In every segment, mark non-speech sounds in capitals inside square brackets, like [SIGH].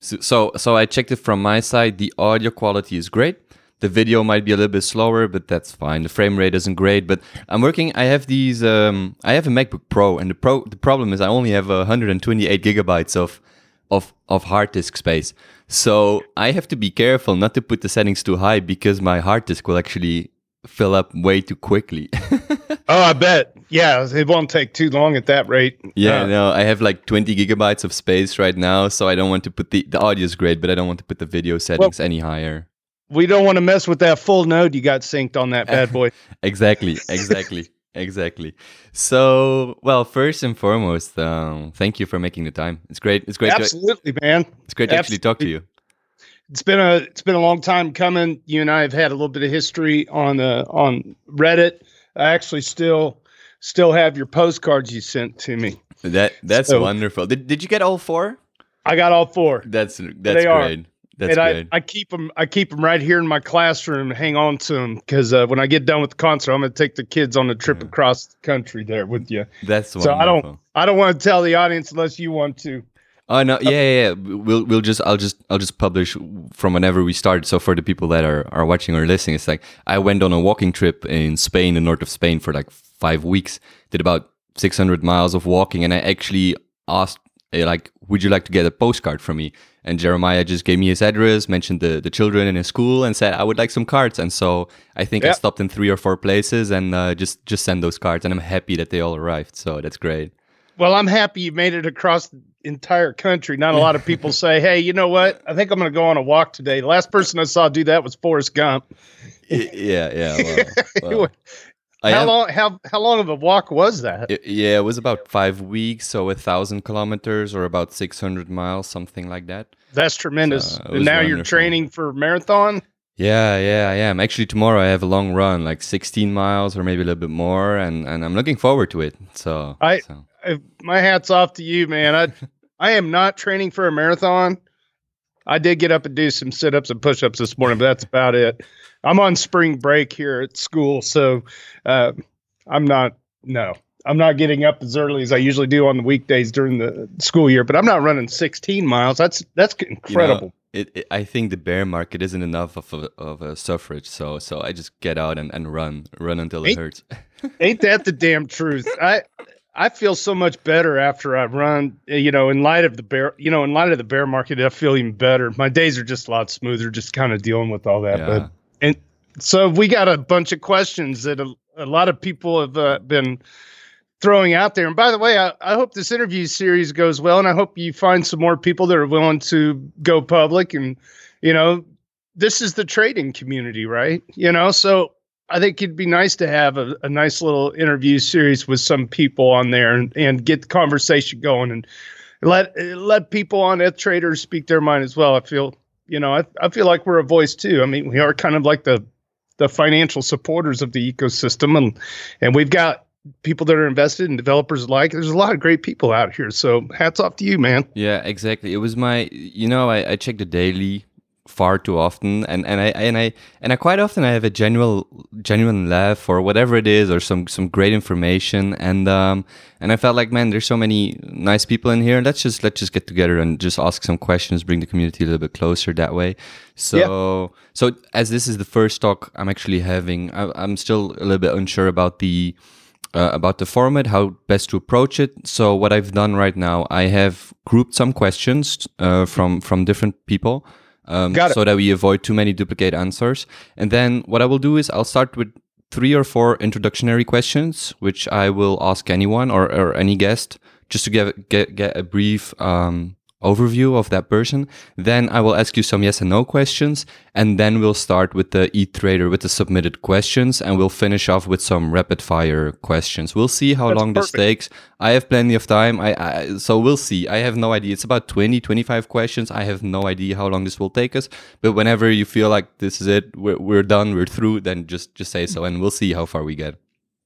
So, so, I checked it from my side. The audio quality is great. The video might be a little bit slower, but that's fine. The frame rate isn't great, but I'm working. I have these. Um, I have a MacBook Pro, and the pro. The problem is I only have 128 gigabytes of of of hard disk space. So I have to be careful not to put the settings too high because my hard disk will actually fill up way too quickly. [LAUGHS] oh, I bet. Yeah, it won't take too long at that rate. Yeah, uh, no, I have like 20 gigabytes of space right now, so I don't want to put the the audio is great, but I don't want to put the video settings well, any higher. We don't want to mess with that full node you got synced on that bad boy. [LAUGHS] exactly, exactly. exactly. So, well, first and foremost, um, thank you for making the time. It's great. It's great. Absolutely, to, man. It's great to Absolutely. actually talk to you it's been a it's been a long time coming. You and I have had a little bit of history on uh, on Reddit. I actually still still have your postcards you sent to me. That that's so, wonderful. Did did you get all four? I got all four. That's that's they great. Are. That's and great. I, I keep them. I keep them right here in my classroom. Hang on to them because uh, when I get done with the concert, I'm going to take the kids on a trip yeah. across the country there with you. That's so. Wonderful. I don't. I don't want to tell the audience unless you want to. Oh no, yeah, yeah, yeah. We'll we'll just I'll just I'll just publish from whenever we start. So for the people that are are watching or listening, it's like I went on a walking trip in Spain, the north of Spain, for like five weeks. Did about six hundred miles of walking, and I actually asked eh, like, "Would you like to get a postcard from me?" And Jeremiah just gave me his address, mentioned the the children in his school, and said, "I would like some cards." And so I think I stopped in three or four places and uh, just just send those cards, and I'm happy that they all arrived. So that's great. Well, I'm happy you made it across entire country. Not a lot of people say, "Hey, you know what? I think I'm going to go on a walk today." The last person I saw do that was Forrest Gump. yeah, yeah. Well, [LAUGHS] well. how am, long? How how long of a walk was that? It, yeah, it was about five weeks, so a thousand kilometers or about six hundred miles, something like that. That's tremendous. So, and now wonderful. you're training for marathon. Yeah, yeah, I am. Actually, tomorrow I have a long run, like 16 miles or maybe a little bit more, and, and I'm looking forward to it. So I, so. I my hats off to you, man. I I am not training for a marathon. I did get up and do some sit ups and push ups this morning, but that's about it. I'm on spring break here at school, so uh, I'm not. No, I'm not getting up as early as I usually do on the weekdays during the school year. But I'm not running 16 miles. That's that's incredible. You know, it, it, I think the bear market isn't enough of a, of a suffrage, so so I just get out and, and run, run until ain't, it hurts. [LAUGHS] ain't that the damn truth? I I feel so much better after I run. You know, in light of the bear, you know, in light of the bear market, I feel even better. My days are just a lot smoother, just kind of dealing with all that. Yeah. But and so we got a bunch of questions that a, a lot of people have uh, been throwing out there. And by the way, I, I hope this interview series goes well, and I hope you find some more people that are willing to go public. And you know, this is the trading community, right? You know, so I think it'd be nice to have a, a nice little interview series with some people on there and, and get the conversation going and let let people on ETH Traders speak their mind as well. I feel you know I, I feel like we're a voice too. I mean we are kind of like the the financial supporters of the ecosystem and and we've got people that are invested and developers alike. There's a lot of great people out here. So hats off to you, man. Yeah, exactly. It was my you know I, I checked the daily far too often. And and I and I and I quite often I have a genuine genuine laugh or whatever it is or some some great information. And um and I felt like man there's so many nice people in here. Let's just let's just get together and just ask some questions bring the community a little bit closer that way. So yeah. so as this is the first talk I'm actually having I, I'm still a little bit unsure about the uh, about the format, how best to approach it. So what I've done right now, I have grouped some questions uh, from from different people, um, so that we avoid too many duplicate answers. And then what I will do is I'll start with three or four introductory questions, which I will ask anyone or, or any guest just to get get, get a brief um, overview of that person. Then I will ask you some yes and no questions, and then we'll start with the e-trader with the submitted questions, and we'll finish off with some rapid fire questions. We'll see how That's long perfect. this takes. I have plenty of time. I, I, so we'll see. I have no idea. It's about 20, 25 questions. I have no idea how long this will take us. But whenever you feel like this is it, we're, we're done, we're through, then just just say so, and we'll see how far we get.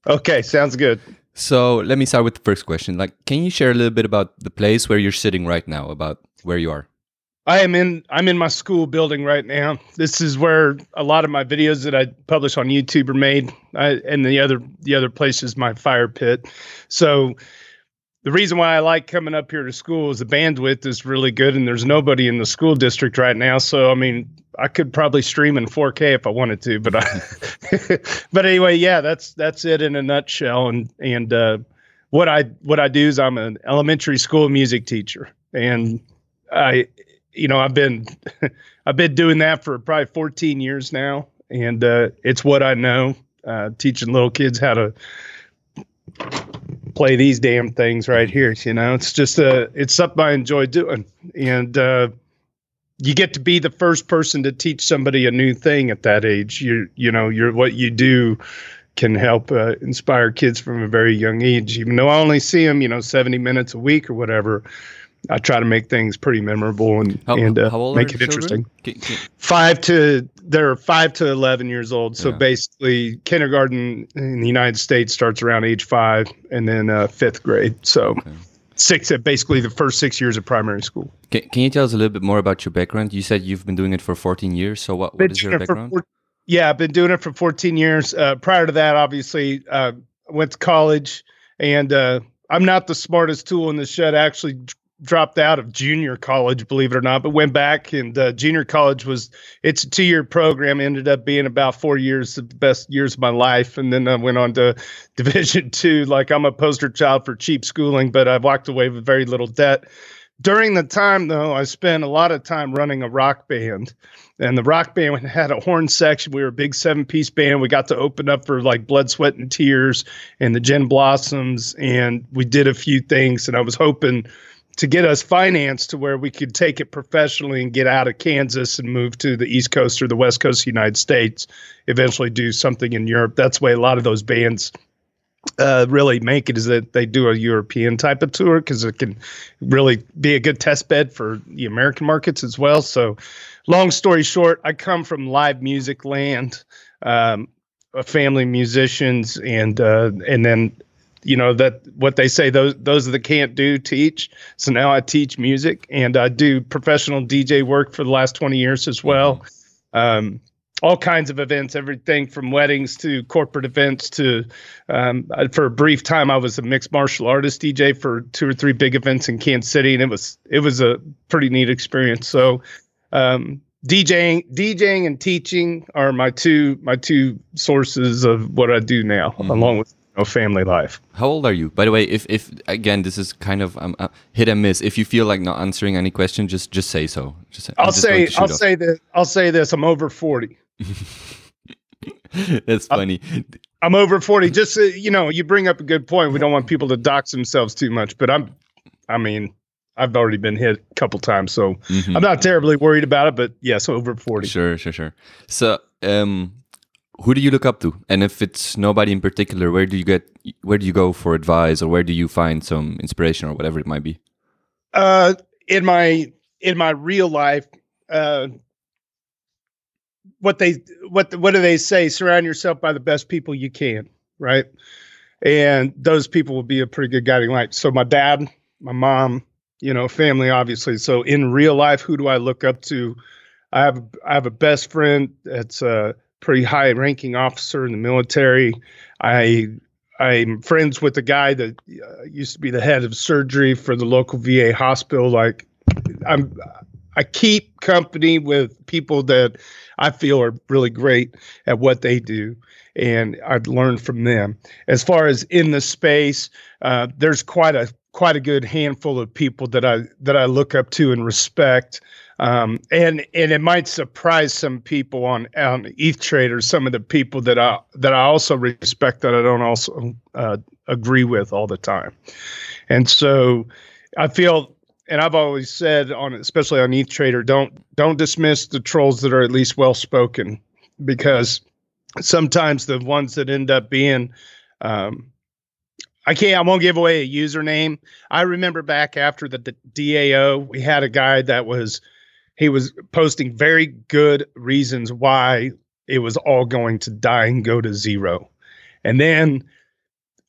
Okay, sounds good. So let me start with the first question. Like, can you share a little bit about the place where you're sitting right now, about where you are? I am in I'm in my school building right now. This is where a lot of my videos that I publish on YouTube are made. I, and the other the other place is my fire pit. So the reason why I like coming up here to school is the bandwidth is really good, and there's nobody in the school district right now. So I mean, I could probably stream in 4K if I wanted to, but I, [LAUGHS] but anyway, yeah, that's that's it in a nutshell. And and uh, what I what I do is I'm an elementary school music teacher, and I, you know, I've been [LAUGHS] I've been doing that for probably 14 years now, and uh, it's what I know. Uh, teaching little kids how to play these damn things right here. You know, it's just a it's something I enjoy doing, and uh, you get to be the first person to teach somebody a new thing at that age. You you know, you're what you do can help uh, inspire kids from a very young age. Even though I only see them, you know, seventy minutes a week or whatever. I try to make things pretty memorable and How, and uh, make it the interesting. Can- can- Five to they're five to eleven years old. So Yeah. basically, kindergarten in the United States starts around age five, and then uh, fifth grade. So Okay. Six, basically the first six years of primary school. Can, can you tell us a little bit more about your background? You said you've been doing it for 14 years. So what, what is your background? four- yeah, I've been doing it for 14 years. Uh, prior to that, obviously, uh, went to college, and uh, I'm not the smartest tool in the shed. I actually dropped out of junior college, believe it or not, but went back. And uh, junior college was it's a two year program. Ended up being about four years, the best years of my life. And then I went on to [LAUGHS] Division two. Like I'm a poster child for cheap schooling, but I've walked away with very little debt. During the time, though, I spent a lot of time running a rock band and the rock band [LAUGHS] had a horn section. We were a big seven piece band. We got to open up for like Blood, Sweat, and Tears and the Gin Blossoms, and we did a few things. And I was hoping to get us financed to where we could take it professionally and get out of Kansas and move to the East Coast or the West Coast of the United States. Eventually, do something in Europe. That's the way a lot of those bands uh, really make it is that they do a European type of tour because it can really be a good test bed for the American markets as well. So, long story short, I come from live music land, um, family musicians, and uh, and then you know that what they say those those that can't do teach. So now I teach music and I do professional DJ work for the last twenty years as well. Um, all kinds of events, everything from weddings to corporate events to, um, for a brief time, I was a mixed martial artist DJ for two or three big events in Kansas City, and it was it was a pretty neat experience. So, um, DJing, DJing, and teaching are my two my two sources of what I do now, along with know, family life. How old are you? By the way, if, if again, this is kind of um, uh, hit and miss. If you feel like not answering any question, just just say so. Just, I'll just say I'll off. say this. I'll say this. I'm over forty. [LAUGHS] That's funny. I'm over 40. Just uh, you know, you bring up a good point. We don't want people to dox themselves too much, but I'm I mean, I've already been hit a couple times, so Mhm. I'm not terribly worried about it, but yes, over 40. Sure, sure, sure. So, um, who do you look up to? And if it's nobody in particular, where do you get? Where do you go for advice, or where do you find some inspiration, or whatever it might be? Uh in my in my real life, uh what they what what do they say? Surround yourself by the best people you can, right? And those people will be a pretty good guiding light. So my dad, my mom, you know, family obviously. So in real life, who do I look up to? I have I have a best friend that's a pretty high ranking officer in the military. I I'm friends with the guy that uh, used to be the head of surgery for the local VA hospital. Like I'm I keep company with people that I feel are really great at what they do, and I've learned from them. As far as in the space, uh, there's quite a quite a good handful of people that I that I look up to and respect. Um, and and it might surprise some people on on ETH Trader some of the people that I that I also respect that I don't also uh, agree with all the time. And so I feel and I've always said on especially on ETH Trader, don't don't dismiss the trolls that are at least well spoken because sometimes the ones that end up being um, I can't I won't give away a username. I remember back after the, the DAO, we had a guy that was he was posting very good reasons why it was all going to die and go to zero. And then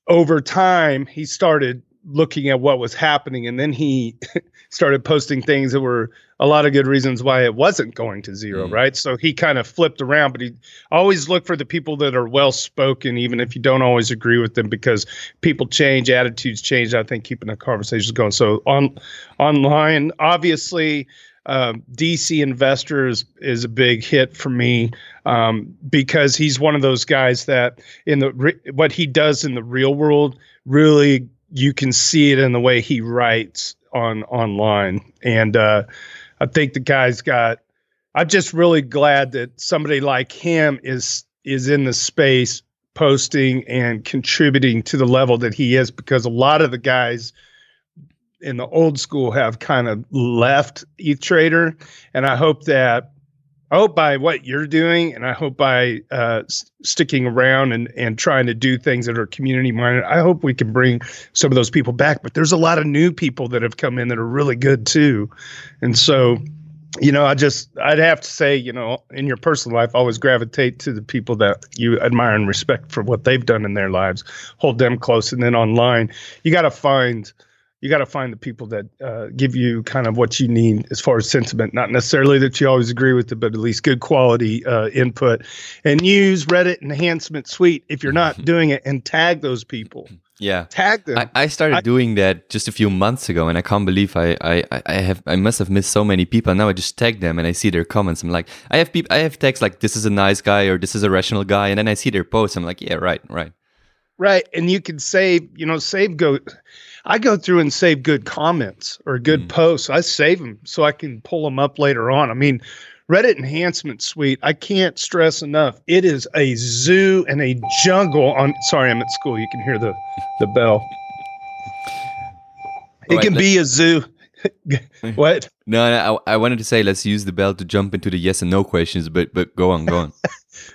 over time he started looking at what was happening and then he [LAUGHS] started posting things that were a lot of good reasons why it wasn't going to zero Mm. right so he kind of flipped around but he always look for the people that are well spoken even if you don't always agree with them because people change attitudes change i think keeping the conversations going so on online obviously um, dc investors is a big hit for me um, because he's one of those guys that in the re- what he does in the real world really you can see it in the way he writes on online. And uh, i think the guy's got i'm just really glad that somebody like him is is in the space posting and contributing to the level that he is because a lot of the guys in the old school have kind of left ETH Trader, and I hope that I hope by what you're doing, and I hope by uh, s- sticking around and and trying to do things that are community minded, I hope we can bring some of those people back. But there's a lot of new people that have come in that are really good too, and so. You know, I just I'd have to say, you know, in your personal life, always gravitate to the people that you admire and respect for what they've done in their lives. Hold them close, and then online, you got to find you got to find the people that uh, give you kind of what you need as far as sentiment. Not necessarily that you always agree with it, but at least good quality uh, input. And use Reddit Enhancement Suite if you're not [LAUGHS] doing it, and tag those people. [CLEARS THROAT] Yeah. Tag them. I, I started I- doing that just a few months ago, and I can't believe I, I, I- have I must have missed so many people. Now I just tag them and I see their comments. I'm like, I have people, I have texts like this is a nice guy or this is a rational guy, and then I see their posts. I'm like, yeah, right, right. Right. And you can save, you know, save go. I go through and save good comments or good Mm. posts. I save them so I can pull them up later on. I mean, Reddit Enhancement Suite, I can't stress enough. It is a zoo and a jungle on sorry, I'm at school. You can hear the the bell. It Alright, can be a zoo. [LAUGHS] what? No, no I, I wanted to say let's use the bell to jump into the yes and no questions, but but go on, go on. [LAUGHS]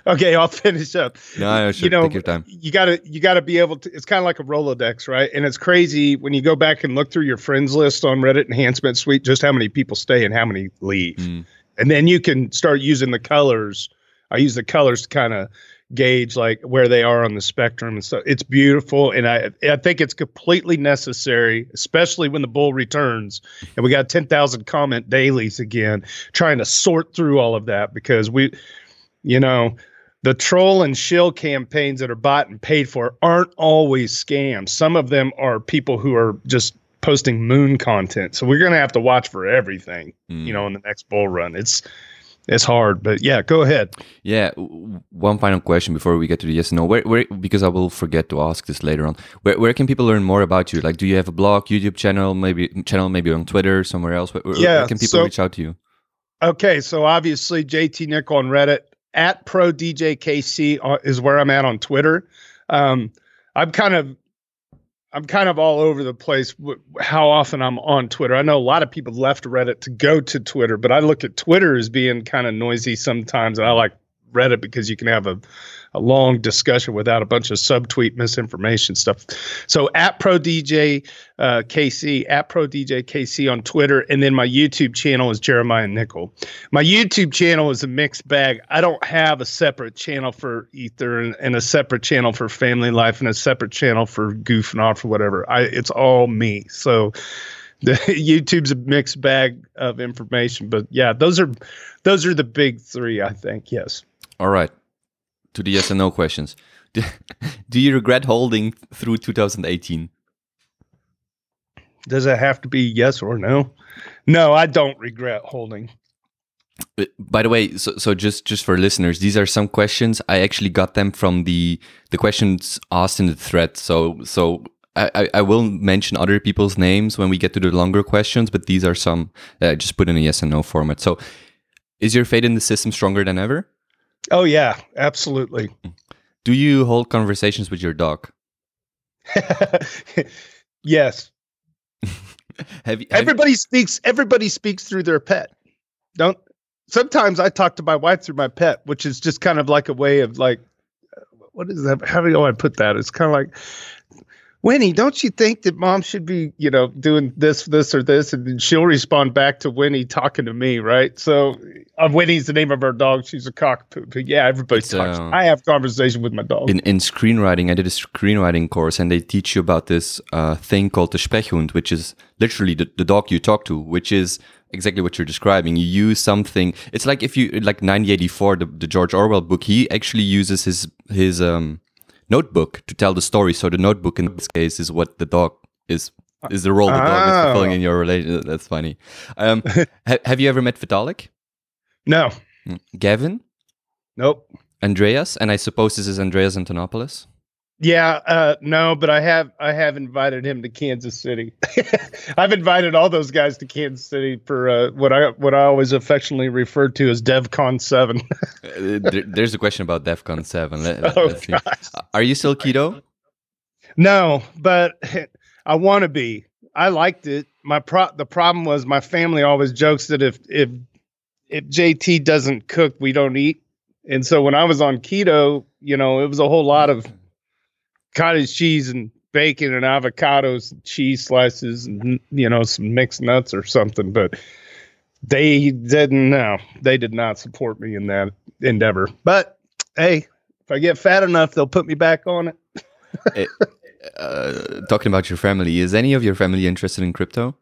Okay, I'll finish up. No, no, sure, you know, take your time. you gotta you gotta be able to. It's kind of like a Rolodex, right? And it's crazy when you go back and look through your friends list on Reddit Enhancement Suite, just how many people stay and how many leave, Mm. and then you can start using the colors. I use the colors to kind of gauge like where they are on the spectrum and so it's beautiful and I I think it's completely necessary especially when the bull returns and we got 10,000 comment dailies again trying to sort through all of that because we you know the troll and shill campaigns that are bought and paid for aren't always scams. Some of them are people who are just posting moon content. So we're going to have to watch for everything, Mm. you know, in the next bull run. It's it's hard, but yeah, go ahead. Yeah, one final question before we get to the yes and no. Where, where, because I will forget to ask this later on. Where, where can people learn more about you? Like, do you have a blog, YouTube channel, maybe channel, maybe on Twitter, somewhere else? Where, Yeah, where can people so- reach out to you? Okay, so obviously JT Nick on Reddit at Pro DJ KC is where I'm at on Twitter. Um, I'm kind of I'm kind of all over the place. W- how often I'm on Twitter? I know a lot of people left Reddit to go to Twitter, but I look at Twitter as being kind of noisy sometimes, and I like Reddit because you can have a a long discussion without a bunch of subtweet misinformation stuff. So at Pro DJ uh, KC, at Pro DJ KC on Twitter, and then my YouTube channel is Jeremiah Nickel. My YouTube channel is a mixed bag. I don't have a separate channel for Ether and, and a separate channel for Family Life and a separate channel for goofing off or whatever. I it's all me. So [LAUGHS] the YouTube's a mixed bag of information, but yeah, those are those are the big three. I think yes. All right. To the yes and no questions. [LAUGHS] Do, you regret holding through 2018? Does it have to be yes or no? No, I don't regret holding. Uh, By the way, so, so just just for listeners, these are some questions. I actually got them from the the questions asked in the thread. So so I, I, I will mention other people's names when we get to the longer questions, but these are some that I just put in a yes and no format. So is your faith in the system stronger than ever? Oh yeah, absolutely. Do you hold conversations with your dog? [LAUGHS] yes. [LAUGHS] Have you, have you- Everybody speaks everybody speaks through their pet. Don't sometimes I talk to my wife through my pet, which is just kind of like a way of like uh, what is that? How do I put that? It's kind of like Winnie, don't you think that mom should be, you know, doing this, this, or this? And then she'll respond back to Winnie talking to me, right? So Uh, Winnie's the name of our dog. She's a cockapoo. But yeah, everybody It's, talks. uh, I have conversation with my dog. in, in screenwriting, I did a screenwriting course and they teach you about this uh, thing called the Sprechhund, which is literally the, the dog you talk to, which is exactly what you're describing. You use something. It's like if you, like 1984, the, the George Orwell book, he actually uses his, his um, notebook to tell the story. So the notebook in this case is what the dog is. Is the role the dog is fulfilling Oh. in your relation? That's funny. Um, ha- have you ever met Vitalik, [LAUGHS] no, Gavin, nope. Andreas, and I suppose this is Andreas Antonopoulos? Yeah, uh, no, but I have I have invited him to Kansas City. [LAUGHS] I've invited all those guys to Kansas City for uh, what I what I always affectionately refer to as DevCon Seven. [LAUGHS] Uh, there, there's a question about DevCon 7. Let, oh see. Are you still keto? No, but [LAUGHS] I want to be. I liked it. My pro the problem was my family always jokes that if if if JT doesn't cook, we don't eat. And so when I was on keto, you know, it was a whole lot of cottage cheese and bacon and avocados and cheese slices and you know some mixed nuts or something but they didn't no they did not support me in that endeavor but hey if i get fat enough they'll put me back on it Uh, talking about your family, is any of your family interested in crypto?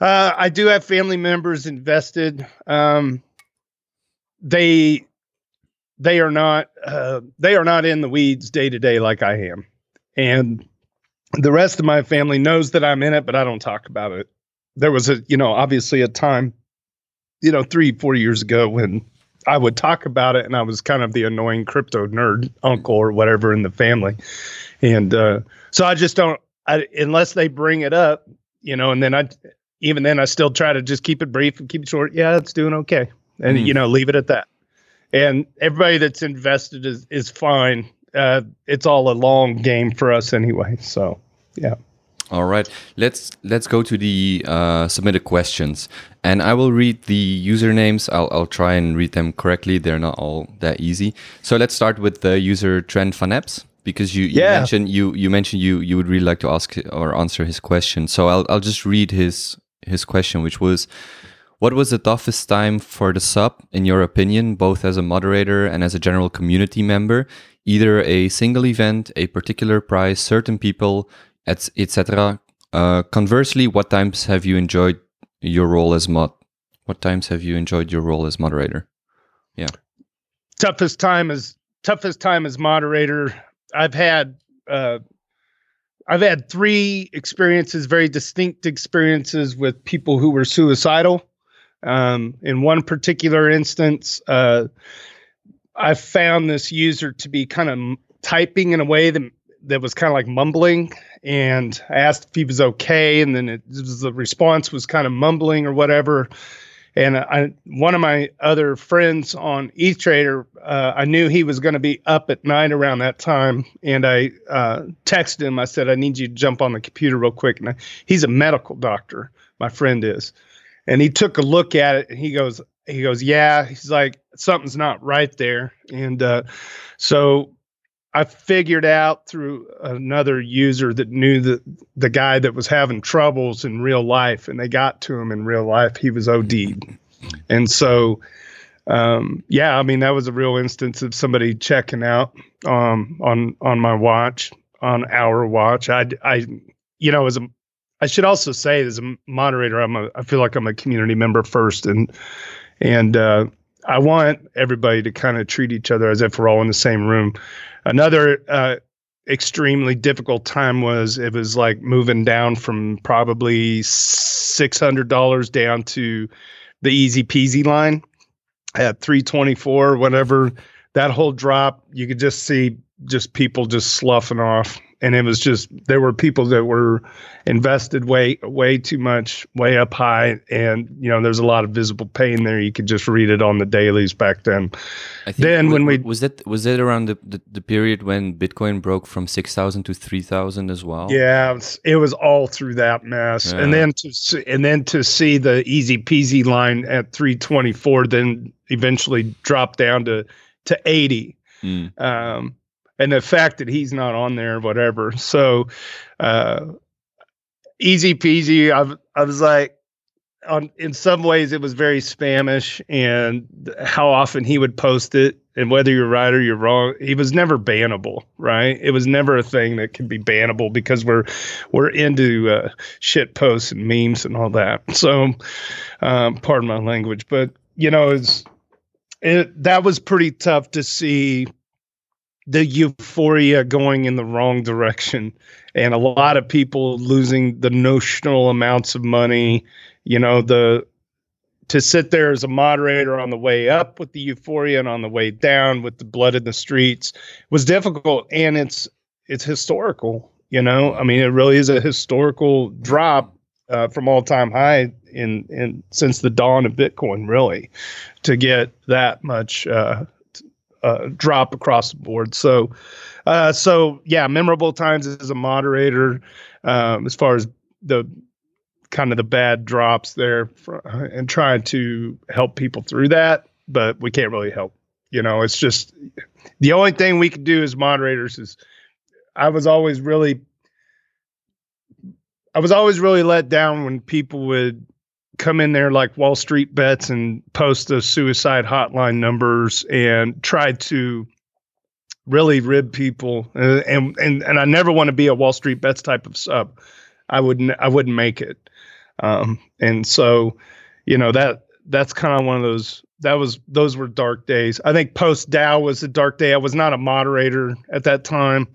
Uh, I do have family members invested. Um, they they are not uh, they are not in the weeds day to day like I am, and the rest of my family knows that I'm in it, but I don't talk about it. There was a you know obviously a time, you know three four years ago when I would talk about it, and I was kind of the annoying crypto nerd uncle or whatever in the family, and uh, so I just don't I, unless they bring it up, you know, and then I even then I still try to just keep it brief and keep it short. Yeah, it's doing okay. And Mm. you know, leave it at that. And everybody that's invested is is fine. Uh, it's all a long game for us anyway. So yeah. All right, let's let's go to the uh, submitted questions, and I will read the usernames. I'll I'll try and read them correctly. They're not all that easy. So let's start with the user Trent Van Epps because you, you Yeah. mentioned you you mentioned you you would really like to ask or answer his question. So I'll I'll just read his his question, which was. What was the toughest time for the sub, in your opinion, both as a moderator and as a general community member? Either a single event, a particular prize, certain people, etc. Uh, conversely, what times have you enjoyed your role as mod? What times have you enjoyed your role as moderator? Yeah, toughest time is toughest time as moderator. I've had uh, I've had three experiences, very distinct experiences with people who were suicidal. Um, in one particular instance, uh, I found this user to be kind of typing in a way that that was kind of like mumbling, and I asked if he was okay, and then it, was, the response was kind of mumbling or whatever. And I, one of my other friends on ETH Trader, uh, I knew he was going to be up at night around that time, and I uh, texted him. I said, "I need you to jump on the computer real quick." And I, he's a medical doctor, my friend is, and he took a look at it, and he goes, "He goes, yeah." He's like, "Something's not right there," and uh, so I figured out through another user that knew the the guy that was having troubles in real life, and they got to him in real life. He was OD'd, and so um, yeah, I mean that was a real instance of somebody checking out um, on on my watch, on our watch. I I you know as a I should also say as a moderator, I'm a I feel like I'm a community member first, and and uh, I want everybody to kind of treat each other as if we're all in the same room. Another uh, extremely difficult time was it was like moving down from probably six hundred dollars down to the easy peasy line at three twenty four. Whatever that whole drop, you could just see just people just sloughing off, and it was just there were people that were invested way way too much, way up high, and you know there's a lot of visible pain there. You could just read it on the dailies back then. I think Then wa- when we- was that was that around the, the, the period when Bitcoin broke from six thousand to three thousand as well? Yeah, it was, it was all through that mess, Yeah. and then to see, and then to see the easy peasy line at 324, then eventually drop down to to 80. Mm. Um, and the fact that he's not on there, whatever. So, uh, easy peasy. I I was like, on in some ways it was very spamish and how often he would post it and whether you're right or you're wrong he was never bannable right it was never a thing that could be bannable because we're we're into uh, shit posts and memes and all that so um, pardon my language but you know it's it that was pretty tough to see the euphoria going in the wrong direction and a lot of people losing the notional amounts of money you know the to sit there as a moderator on the way up with the euphoria and on the way down with the blood in the streets was difficult and it's it's historical you know? I mean it really is a historical drop uh, from all time high in in since the dawn of bitcoin really to get that much uh, uh, drop across the board so uh, so yeah memorable times as a moderator um, as far as the kind of the bad drops there for, and trying to help people through that, but we can't really help. You know, it's just the only thing we can do as moderators is I was always really I was always really let down when people would come in there like Wall Street bets and post those suicide hotline numbers and try to really rib people and and and, and I never want to be a Wall Street bets type of sub. I wouldn't I wouldn't make it. Um, and so, you know, that that's kind of one of those that was those were dark days. I think post DAO was a dark day. I was not a moderator at that time.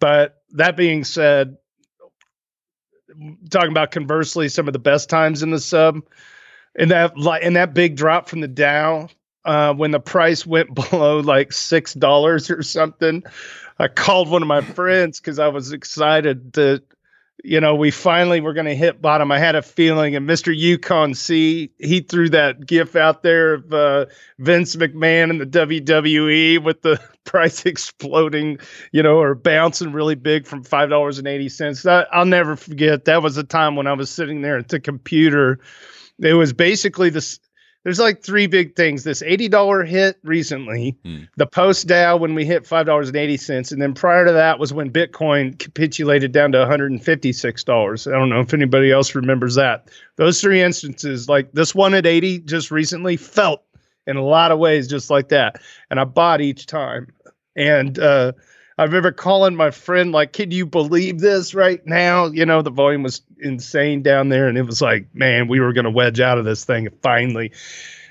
But that being said, talking about conversely some of the best times in the sub in that in that big drop from the DAO uh, when the price went [LAUGHS] below like six dollars or something. I called one of my friends because I was excited to you know, we finally were going to hit bottom. I had a feeling, and Mr. Yukon C, he threw that gif out there of uh, Vince McMahon and the WWE with the [LAUGHS] price exploding, you know, or bouncing really big from five dollars and eighty cents. I'll never forget. That was a time when I was sitting there at the computer. It was basically this there's like three big things. This $80 hit recently, hmm. the post DAO when we hit $5.80. And then prior to that was when Bitcoin capitulated down to $156. I don't know if anybody else remembers that. Those three instances, like this one at 80 just recently, felt in a lot of ways just like that. And I bought each time. And uh, I remember calling my friend, like, can you believe this right now? You know, the volume was insane down there. And it was like, man, we were going to wedge out of this thing And finally.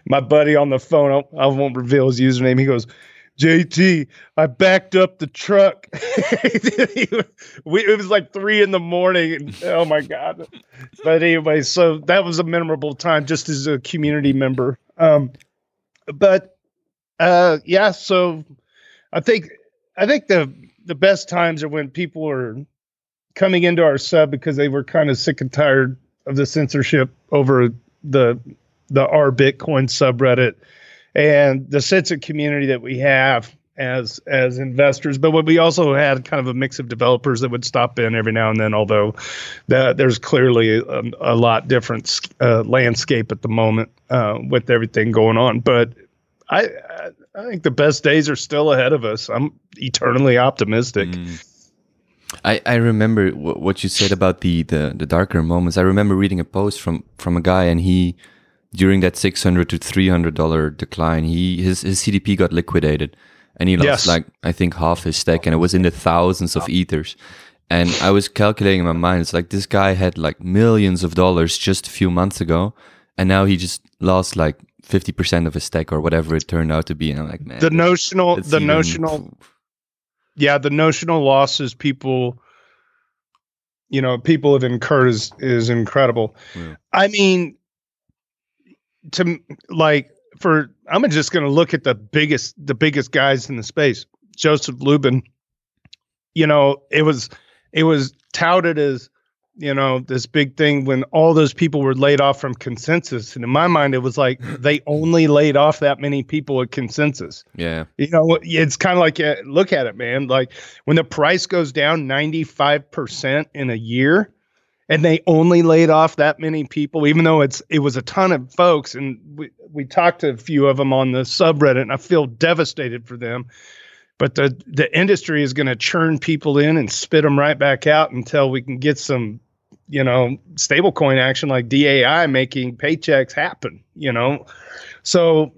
My buddy on the phone, I won't reveal his username. He goes, JT, I backed up the truck. [LAUGHS] it was like three in the morning. Oh my God. But anyway, so that was a memorable time just as a community member. Um, but uh, yeah, so I think I think the the best times are when people are coming into our sub because they were kind of sick and tired of the censorship over the the our Bitcoin subreddit and the sense of community that we have as as investors. But we also had kind of a mix of developers that would stop in every now and then. Although that there's clearly a, a lot different uh, landscape at the moment uh, with everything going on. But I I think the best days are still ahead of us. I'm eternally optimistic. Mm. I, I remember w- what you said about the, the the darker moments. I remember reading a post from from a guy, and he during that six hundred to three hundred dollar decline, he his his CDP got liquidated, and he lost yes. like I think half his stack, and it was in the thousands of ethers. And I was calculating in my mind, it's like this guy had like millions of dollars just a few months ago, and now he just lost like 50% of his stack or whatever it turned out to be. And I'm like, man, the notional, the even, notional, yeah, the notional losses people, you know, people have incurred is, is incredible. Yeah. I mean, to like, for, I'm just going to look at the biggest, the biggest guys in the space. Joseph Lubin, you know, it was, it was touted as you know, this big thing when all those people were laid off from ConsenSys. And in my mind, it was like [LAUGHS] they only laid off that many people at ConsenSys. Yeah. You know, it's kind of like, look at it, man. Like when the price goes down 95% in a year and they only laid off that many people, even though it's, it was a ton of folks. And we, we talked to a few of them on the subreddit and I feel devastated for them but the the industry is going to churn people in and spit them right back out until we can get some you know, stablecoin action like DAI making paychecks happen, you know. So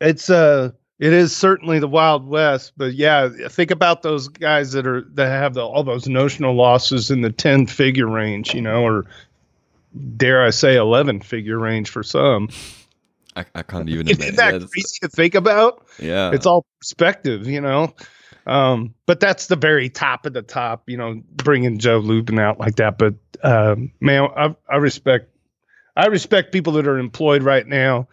it's uh it is certainly the wild west, but yeah, think about those guys that are that have the, all those notional losses in the 10 figure range, you know, or dare I say 11 figure range for some. I, I can't even [LAUGHS] Isn't imagine. that That's- crazy to think about? yeah. it's all perspective, you know. Um, but that's the very top of the top, you know, bringing Joe Lubin out like that. But um, man, I, I respect, I respect people that are employed right now.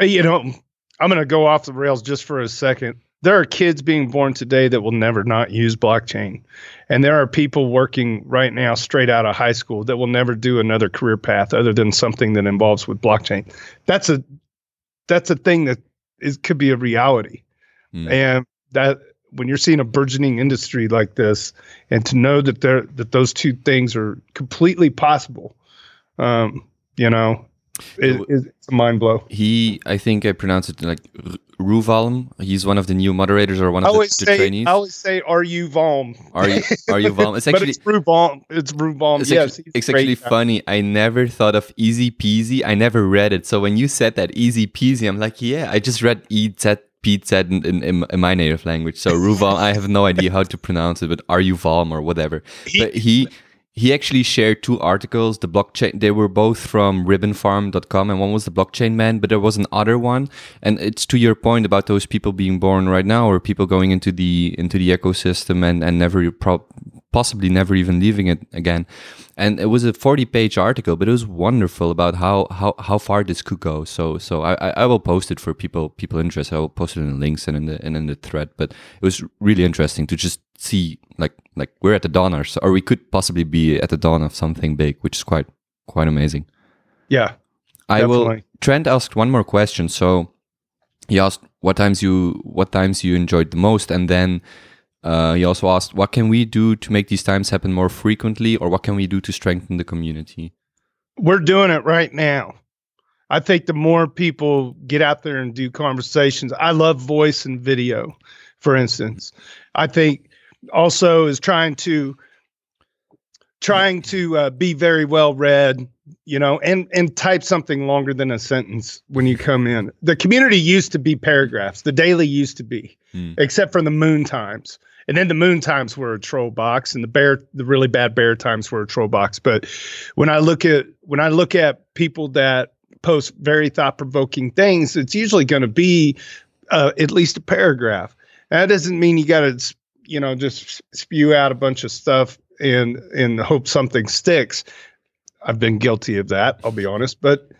Uh, You know, I'm going to go off the rails just for a second. There are kids being born today that will never not use blockchain, and there are people working right now straight out of high school that will never do another career path other than something that involves with blockchain. That's a that's a thing that is could be a reality Hmm. and that when you're seeing a burgeoning industry like this and to know that there that those two things are completely possible um you know it, it's a mind blow he, I think I pronounce it like Ruvalm. He's one of the new moderators or one of the, always the say trainees. I always say are you Valm Are you are you Valm? [LAUGHS] It's but actually it's Ruvalm it's Ruvalm It's yes actually, it's actually funny. I never thought of easy peasy. I never read it. So when you said that easy peasy, I'm like, yeah, I just read E Z P Z in, in, in, in my native language. So Ruval, I have no idea how to pronounce it, but are you Valm or whatever. He- but he he actually shared two articles. The blockchain they were both from ribbonfarm.com and one was the blockchain man, but there was an other one. And it's to your point about those people being born right now or people going into the into the ecosystem and, and never pro- possibly never even leaving it again. And it was a 40 page article, but it was wonderful about how, how, how far this could go. So, so I, I- I will post it for people, people interested. I will post it in the links and in the, and in the thread, but it was really interesting to just see like, like we're at the dawn or, so, or we could possibly be at the dawn of something big, which is quite, quite amazing. yeah I will. Trent asked one more question. So he asked what times you what times you enjoyed the most, and then uh, he also asked what can we do to make these times happen more frequently, or what can we do to strengthen the community. we're doing it right now. I think the more people get out there and do conversations, I love voice and video, for instance. I think also is trying to trying to uh, be very well read, you know, and and type something longer than a sentence when you come in. The community used to be paragraphs. The daily used to be, Hmm. except for the moon times. And then the moon times were a troll box, and the bear, the really bad bear times were a troll box. But when I look at when I look at people that post very thought provoking things, it's usually going to be uh, at least a paragraph. That doesn't mean you got to, you know, just spew out a bunch of stuff and and hope something sticks. I've been guilty of that. I'll be honest, but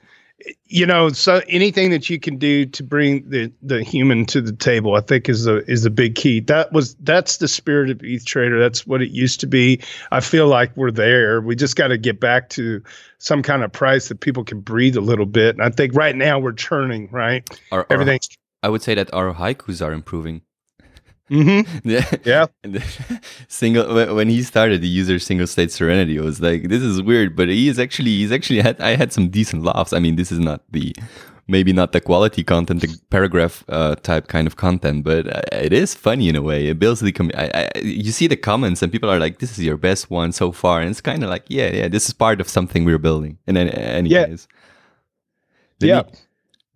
you know, so anything that you can do to bring the the human to the table, I think is a is a big key. That was that's the spirit of ETH Trader. That's what it used to be. I feel like we're there. We just got to get back to some kind of price that people can breathe a little bit. And I think right now we're churning. Right, Our, our- everything's. I would say that our haikus are improving. Mm-hmm. [LAUGHS] Yeah. Yeah. [LAUGHS] Single when he started the user single state serenity, it was like this is weird, but he is actually he's actually had I had some decent laughs. I mean, this is not the maybe not the quality content, the paragraph uh, type kind of content, but uh, it is funny in a way. It builds the com- I, I, you see the comments and people are like, "This is your best one so far," and it's kind of like, yeah, yeah, this is part of something we're building. In any, any Yeah. case, Yeah.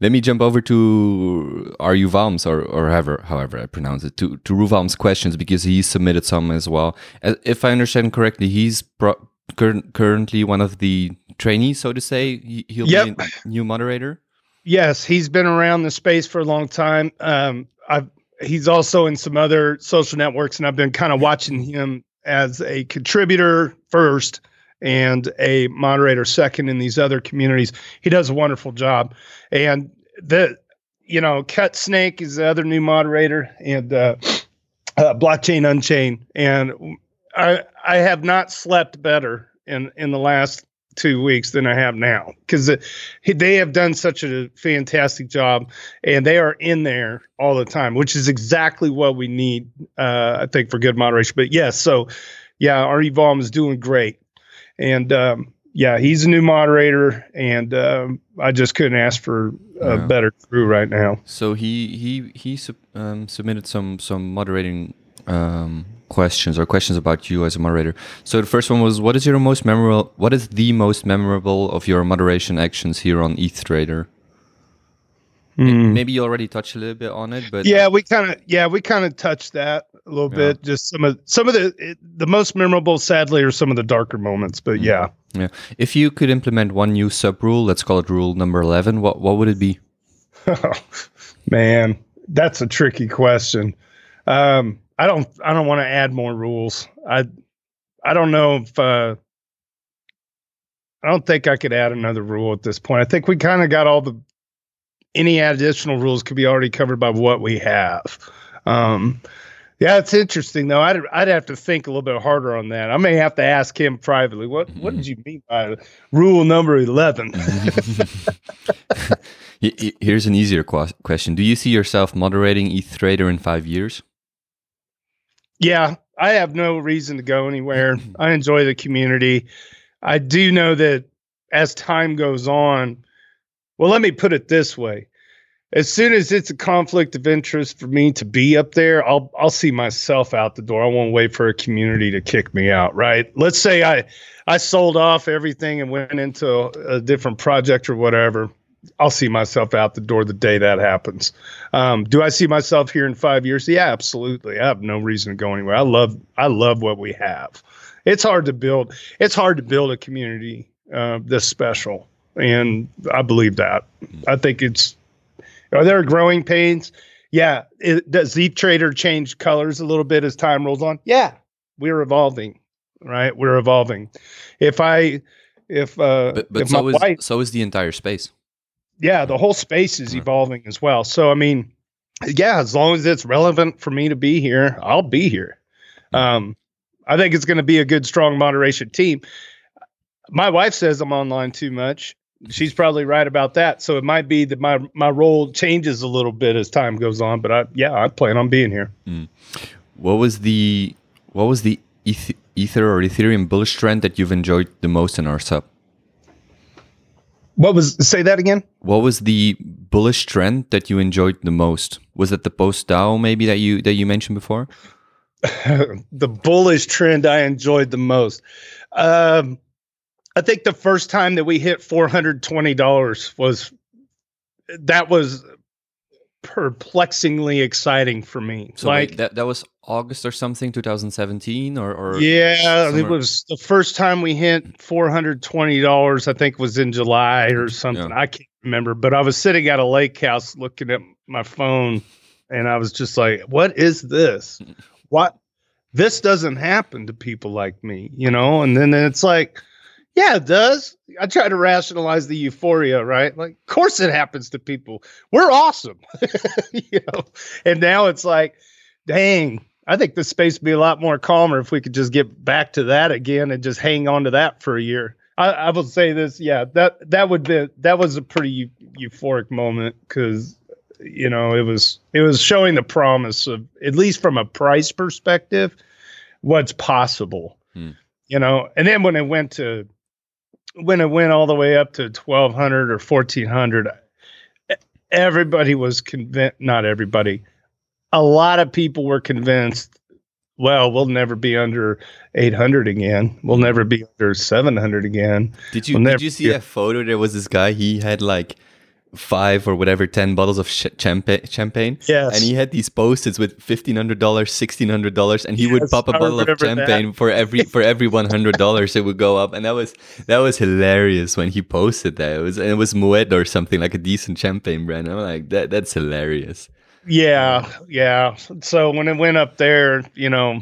Let me jump over to Valms or or however however I pronounce it to to Ruvalm's questions because he submitted some as well. As- If I understand correctly, he's pro- cur- currently one of the trainees, so to say. He, he'll Yep. be a new moderator. Yes, he's been around the space for a long time. Um, I've he's also in some other social networks, and I've been kind of watching him as a contributor first and a moderator second in these other communities. He does a wonderful job, and the you know Cut Snake is the other new moderator, and uh, uh, Blockchain Unchained, and I I have not slept better in in the last two weeks than I have now because they have done such a fantastic job and they are in there all the time, which is exactly what we need, uh, I think, for good moderation. But yes, so yeah, our Evolve is doing great. And um, yeah, he's a new moderator, and um, I just couldn't ask for a Yeah. better crew right now. So he he he um, submitted some some moderating um, questions or questions about you as a moderator. So the first one was, what is your most memorable? What is the most memorable of your moderation actions here on ETH Trader? Maybe you already touched a little bit on it, but Yeah, we kind of yeah we kind of touched that a little Yeah. bit. Just some of some of the it, the most memorable, sadly, are some of the darker moments. But yeah, yeah. If you could implement one new sub rule, let's call it rule number eleven. What what would it be? [LAUGHS] man, that's a tricky question. Um, I don't I don't want to add more rules. I I don't know if uh, I don't think I could add another rule at this point. I think we kind of got all the any additional rules could be already covered by what we have. Um, yeah, it's interesting though. I'd I'd have to think a little bit harder on that. I may have to ask him privately. What what did you mean by rule number eleven? [LAUGHS] [LAUGHS] He- he- Here's an easier que- question: Do you see yourself moderating ETH Trader in five years? Yeah, I have no reason to go anywhere. [CLEARS THROAT] I enjoy the community. I do know that as time goes on, well, let me put it this way. As soon as it's a conflict of interest for me to be up there, I'll I'll see myself out the door. I won't wait for a community to kick me out, right? Let's say I I sold off everything and went into a, different project or whatever. I'll see myself out the door the day that happens. Um, do I see myself here in five years? Yeah, absolutely. I have no reason to go anywhere. I love I love what we have. It's hard to build. It's hard to build a community uh, this special, and I believe that. I think it's. Are there growing pains? Yeah. It, does ETH Trader change colors a little bit as time rolls on? Yeah, we're evolving, right? We're evolving. If I, if uh, But but if my so is wife, so is the entire space. yeah, the whole space is evolving as well. So I mean, yeah, as long as it's relevant for me to be here, I'll be here. Um, I think it's going to be a good, strong moderation team. My wife says I'm online too much. She's probably right about that. So it might be that my my role changes a little bit as time goes on. But I, yeah, I plan on being here. What was the what was the Eth- Ether or Ethereum bullish trend that you've enjoyed the most in our sub? What was say that again? What was the bullish trend that you enjoyed the most? Was it the post DAO maybe that you that you mentioned before? [LAUGHS] the bullish trend I enjoyed the most. Um, I think the first time that we hit four hundred twenty dollars was that was perplexingly exciting for me. So like, wait, that that was August or something, 2017 or or yeah, it was the first time we hit four hundred twenty dollars. I think was in July or something. Yeah. I can't remember, but I was sitting at a lake house looking at my phone, and I was just like, "What is this? [LAUGHS] What? This doesn't happen to people like me, you know?" And then it's like, "Yeah, it does." I try to rationalize the euphoria, right? Like, of course it happens to people. We're awesome, [LAUGHS] you know. And now it's like, dang, I think the space would be a lot more calmer if we could just get back to that again and just hang on to that for a year. I, I will say this, yeah, that that would be that was a pretty eu- euphoric moment because you know it was it was showing the promise of at least from a price perspective what's possible. Hmm. You know, and then when it went to when it went all the way up to twelve hundred or fourteen hundred, everybody was convinced. Not everybody a lot of people were convinced well we'll never be under 800 again we'll never be under 700 again Did you We'll did you see that photo? There was this guy. He had like five or whatever, ten bottles of sh- champagne. Champagne. yes And he had these post-its with fifteen hundred dollars, sixteen hundred dollars, and he would pop a I bottle of remember that. champagne for every for every one hundred dollars. It would go up, and that was that was hilarious when he posted that. It was it was Moet or something like a decent champagne brand. I'm like that. That's hilarious. yeah yeah so when it went up there you know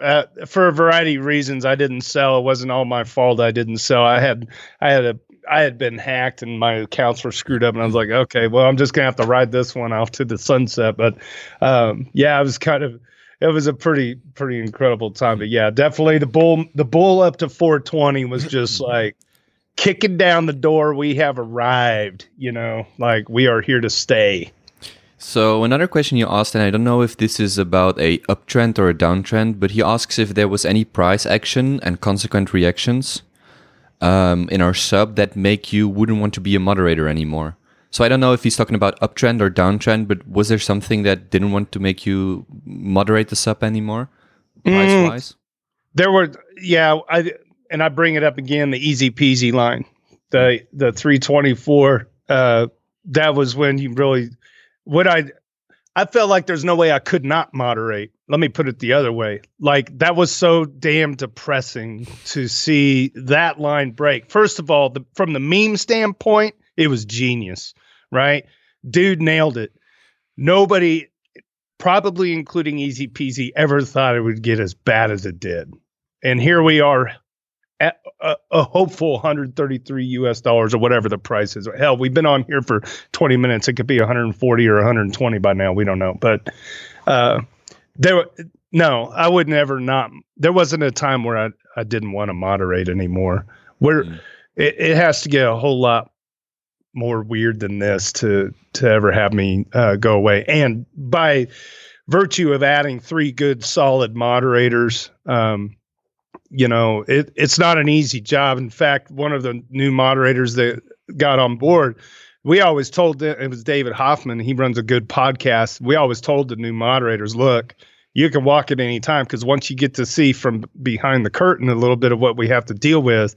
uh, for a variety of reasons i didn't sell it wasn't all my fault i didn't sell i had i had a I had been hacked and my accounts were screwed up, and I was like, okay, well, I'm just gonna have to ride this one off to the sunset. But um, yeah, I was kind of, it was a pretty, pretty incredible time. But yeah, definitely the bull, the bull up to 420 was just [CLEARS THROAT] like kicking down the door. We have arrived, you know, like we are here to stay. So another question you asked, and I don't know if this is about a uptrend or a downtrend, but he asks if there was any price action and consequent reactions um, in our sub that make you wouldn't want to be a moderator anymore. So I don't know if he's talking about uptrend or downtrend, but was there something that didn't want to make you moderate the sub anymore? price mm, wise? There were, yeah, I and I bring it up again. The easy peasy line, the the three twenty four. Uh, that was when you really what I I felt like there's no way I could not moderate. Let me put it the other way. Like that was so damn depressing to see that line break. First of all, the, from the meme standpoint, it was genius, right? Dude nailed it. Nobody, probably including Easy Peasy, ever thought it would get as bad as it did. And here we are at a, a, hopeful 133 US dollars or whatever the price is. Hell, we've been on here for 20 minutes. It could be 140 or 120 by now. We don't know. But uh, there, no, I would never not. There wasn't a time where I, I didn't want to moderate anymore. Where mm. it, it has to get a whole lot more weird than this to to ever have me uh, go away. And by virtue of adding three good solid moderators, um, you know, it, it's not an easy job. In fact, one of the new moderators that got on board, we always told it was David Hoffman. He runs a good podcast. We always told the new moderators, look, you can walk at any time because once you get to see from behind the curtain a little bit of what we have to deal with,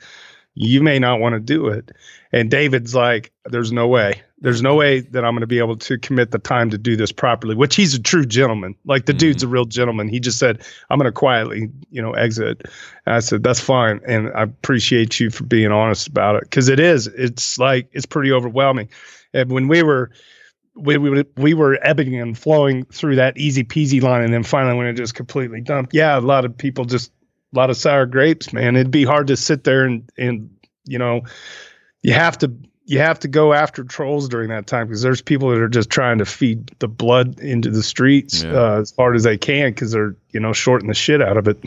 you may not want to do it. And David's like, there's no way. There's no way that I'm going to be able to commit the time to do this properly, which he's a true gentleman. Like the mm-hmm. dude's a real gentleman. He just said, I'm going to quietly, you know, exit. And I said, that's fine. And I appreciate you for being honest about it because it is. It's like, it's pretty overwhelming. And when we were, we, we, we were ebbing and flowing through that easy peasy line. And then finally, when it just completely dumped, yeah, a lot of people just, a lot of sour grapes, man. It'd be hard to sit there and, and, you know, you have to you have to go after trolls during that time because there's people that are just trying to feed the blood into the streets yeah. uh, as hard as they can because they're you know shorting the shit out of it.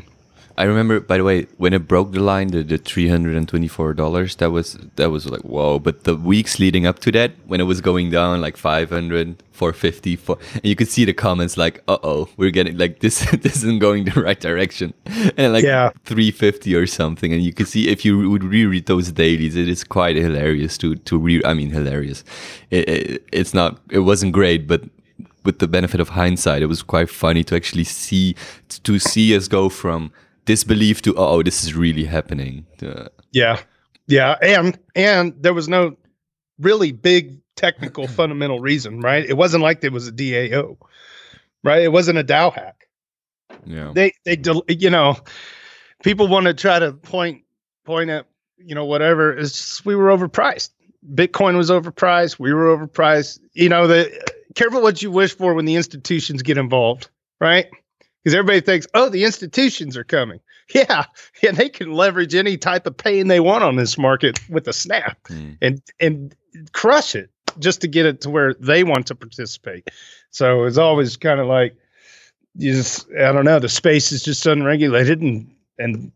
I remember, by the way, when it broke the line, the, the three hundred and twenty four dollars. That was that was like whoa. But the weeks leading up to that, when it was going down like 500, 450, four, and you could see the comments like, "Uh oh, we're getting like this. [LAUGHS] this isn't going the right direction," and like yeah. three fifty or something. And you could see if you would reread those dailies, it is quite hilarious to to read. I mean, hilarious. It, it, it's not. It wasn't great, but with the benefit of hindsight, it was quite funny to actually see to see us go from disbelief to oh this is really happening. Uh, yeah. Yeah and and there was no really big technical [CLEARS THROAT] fundamental reason right? It wasn't like there was a dao right? It wasn't a dao hack. Yeah. They they you know people want to try to point point at you know whatever. It's just we were overpriced. Bitcoin was overpriced. We were overpriced. You know the careful what you wish for when the institutions get involved right because everybody thinks, oh, the institutions are coming. [LAUGHS] Yeah, yeah, they can leverage any type of pain they want on this market with a snap mm. and and crush it just to get it to where they want to participate. So it's always kind of like you just I don't know, the space is just unregulated and and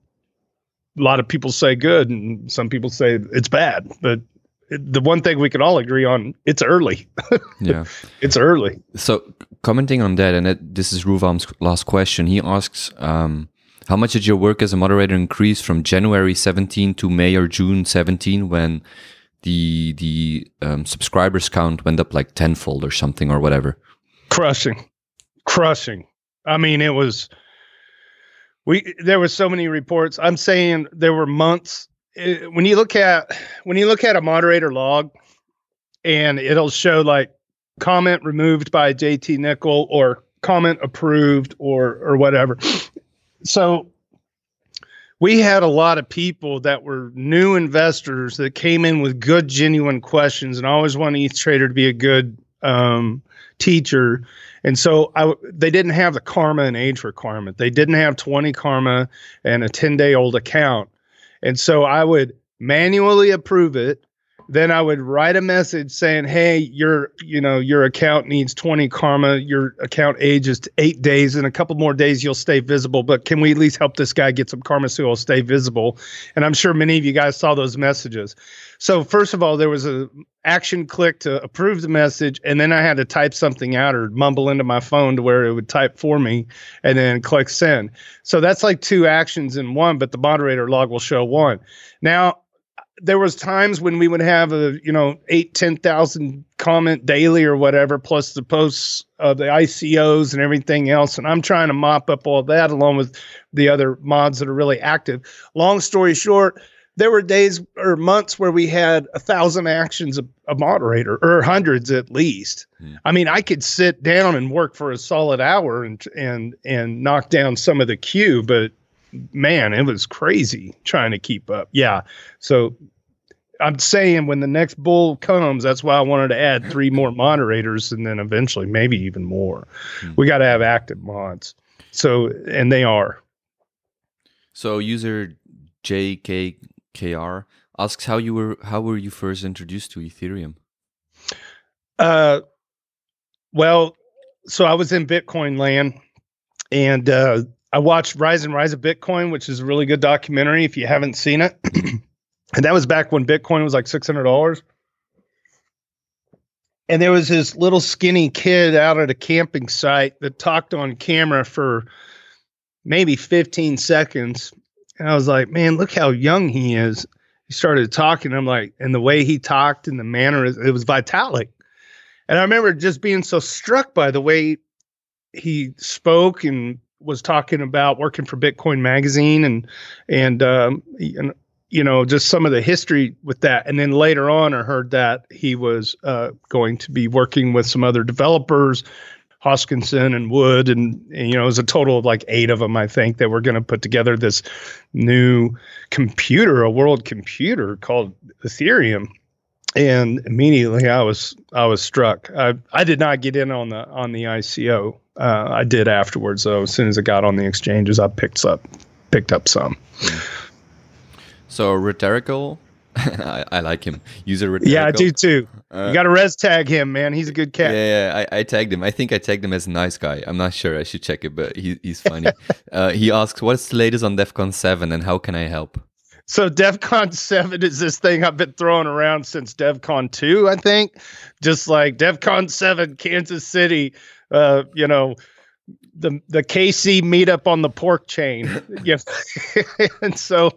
a lot of people say good and some people say it's bad, but the one thing we can all agree on it's early. [LAUGHS] Yeah. It's early. So commenting on that and that, this is Ruval's last question he asks um, how much did your work as a moderator increase from january 17 to may or june 17 when the the um, subscribers count went up like tenfold or something or whatever? Crushing. Crushing. I mean it was we there were so many reports. I'm saying there were months when you look at when you look at a moderator log and it'll show like comment removed by JT Nickel or comment approved or or whatever. So we had a lot of people that were new investors that came in with good genuine questions and I always want ETH Trader to be a good um, teacher. And so I, they didn't have the karma and age requirement. They didn't have 20 karma and a 10 day old account and so I would manually approve it. Then I would write a message saying, "Hey, your you know your account needs 20 karma. Your account age is eight days. In a couple more days, you'll stay visible. But can we at least help this guy get some karma so he'll stay visible?" And I'm sure many of you guys saw those messages. So first of all, there was a action click to approve the message, and then I had to type something out or mumble into my phone to where it would type for me, and then click send. So that's like two actions in one, but the moderator log will show one. Now, there was times when we would have a you know eight ten thousand comment daily or whatever, plus the posts of the ICOs and everything else, and I'm trying to mop up all that along with the other mods that are really active. Long story short, there were days or months where we had a thousand actions a, a moderator or hundreds at least. Hmm. I mean, I could sit down and work for a solid hour and and and knock down some of the queue, but man, it was crazy trying to keep up. Yeah. So I'm saying when the next bull comes, that's why I wanted to add three more [LAUGHS] moderators and then eventually maybe even more. Hmm. We got to have active mods. So, and they are. So user JKKR asks how you were how were you first introduced to Ethereum? Uh well, so I was in Bitcoin land and uh I watched Rise and Rise of Bitcoin, which is a really good documentary if you haven't seen it. [CLEARS THROAT] and that was back when Bitcoin was like $600. And there was this little skinny kid out at a camping site that talked on camera for maybe 15 seconds. And I was like, man, look how young he is. He started talking. I'm like, and the way he talked and the manner, it was Vitalik. And I remember just being so struck by the way he spoke and was talking about working for Bitcoin Magazine and and um, and you know just some of the history with that. And then later on, I heard that he was uh, going to be working with some other developers, Hoskinson and Wood, and, and you know it was a total of like eight of them, I think, that were going to put together this new computer, a world computer called Ethereum and immediately I was I was struck. I I did not get in on the on the ICO. Uh, I did afterwards though. As soon as it got on the exchanges, I picked up picked up some. So rhetorical. [LAUGHS] I, I, like him. User rhetorical. Yeah, I do too. Uh, you got to res tag him, man. He's a good cat. Yeah, yeah I, I, tagged him. I think I tagged him as a nice guy. I'm not sure. I should check it, but he, he's funny. [LAUGHS] uh, he asks, "What's the latest on DevCon Seven, and how can I help?" So DevCon [LAUGHS] 7 is this thing I've been throwing around since DevCon 2, I think. Just like DevCon 7, Kansas City, uh, you know, the the KC meetup on the pork chain. [LAUGHS] yeah. [LAUGHS] and so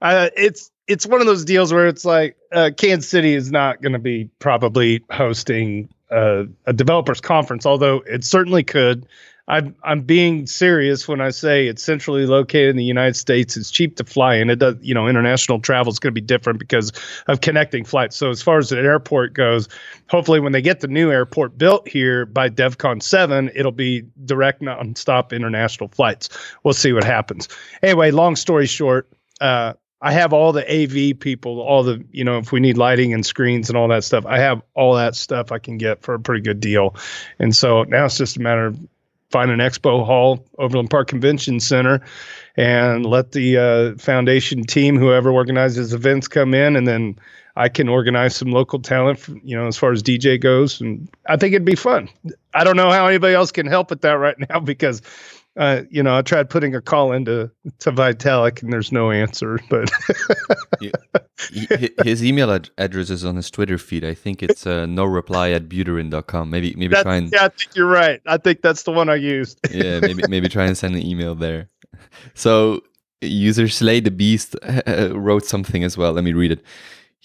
uh, it's it's one of those deals where it's like uh, Kansas City is not going to be probably hosting uh, a developers conference, although it certainly could. I'm I'm being serious when I say it's centrally located in the United States. It's cheap to fly in. It does, you know, international travel is going to be different because of connecting flights. So as far as the airport goes, hopefully when they get the new airport built here by DevCon seven, it'll be direct non-stop international flights. We'll see what happens. Anyway, long story short, uh, I have all the AV people, all the, you know, if we need lighting and screens and all that stuff, I have all that stuff I can get for a pretty good deal. And so now it's just a matter of find an expo hall, Overland Park Convention Center, and let the uh, foundation team, whoever organizes events, come in, and then I can organize some local talent, for, you know, as far as DJ goes, and I think it'd be fun. I don't know how anybody else can help with that right [LAUGHS] now because uh, you know, I tried putting a call into to Vitalik and there's no answer. But [LAUGHS] his email ad- address is on his Twitter feed. I think it's uh, no reply at buterin.com. Maybe maybe that's, try and yeah, I think you're right. I think that's the one I used. [LAUGHS] yeah, maybe maybe try and send an email there. So user Slay the Beast [LAUGHS] wrote something as well. Let me read it.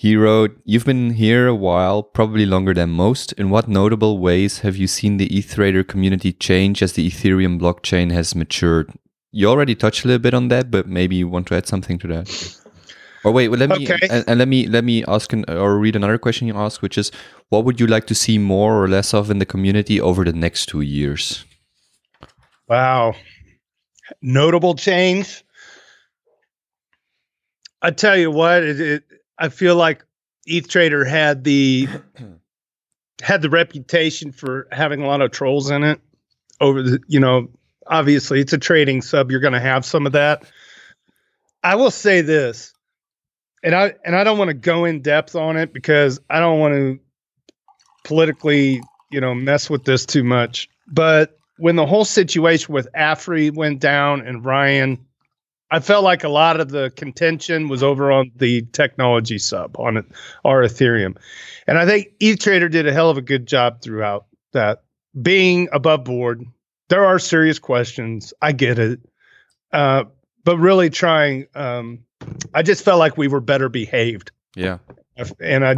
He wrote, You've been here a while, probably longer than most. In what notable ways have you seen the ETH Trader community change as the Ethereum blockchain has matured? You already touched a little bit on that, but maybe you want to add something to that. Or wait, well, let me okay. and, and, let me let me ask an, or read another question you asked, which is, what would you like to see more or less of in the community over the next two years? Wow, notable change. I tell you what, it, it I feel like ETH Trader had the [CLEARS THROAT] had the reputation for having a lot of trolls in it. Over the, you know, obviously it's a trading sub. You're going to have some of that. I will say this, and I and I don't want to go in depth on it because I don't want to politically, you know, mess with this too much. But when the whole situation with Afri went down and Ryan I felt like a lot of the contention was over on the technology sub on it, our Ethereum. And I think ETH Trader did a hell of a good job throughout that. Being above board, there are serious questions. I get it. Uh, but really trying, um, I just felt like we were better behaved Yeah. And I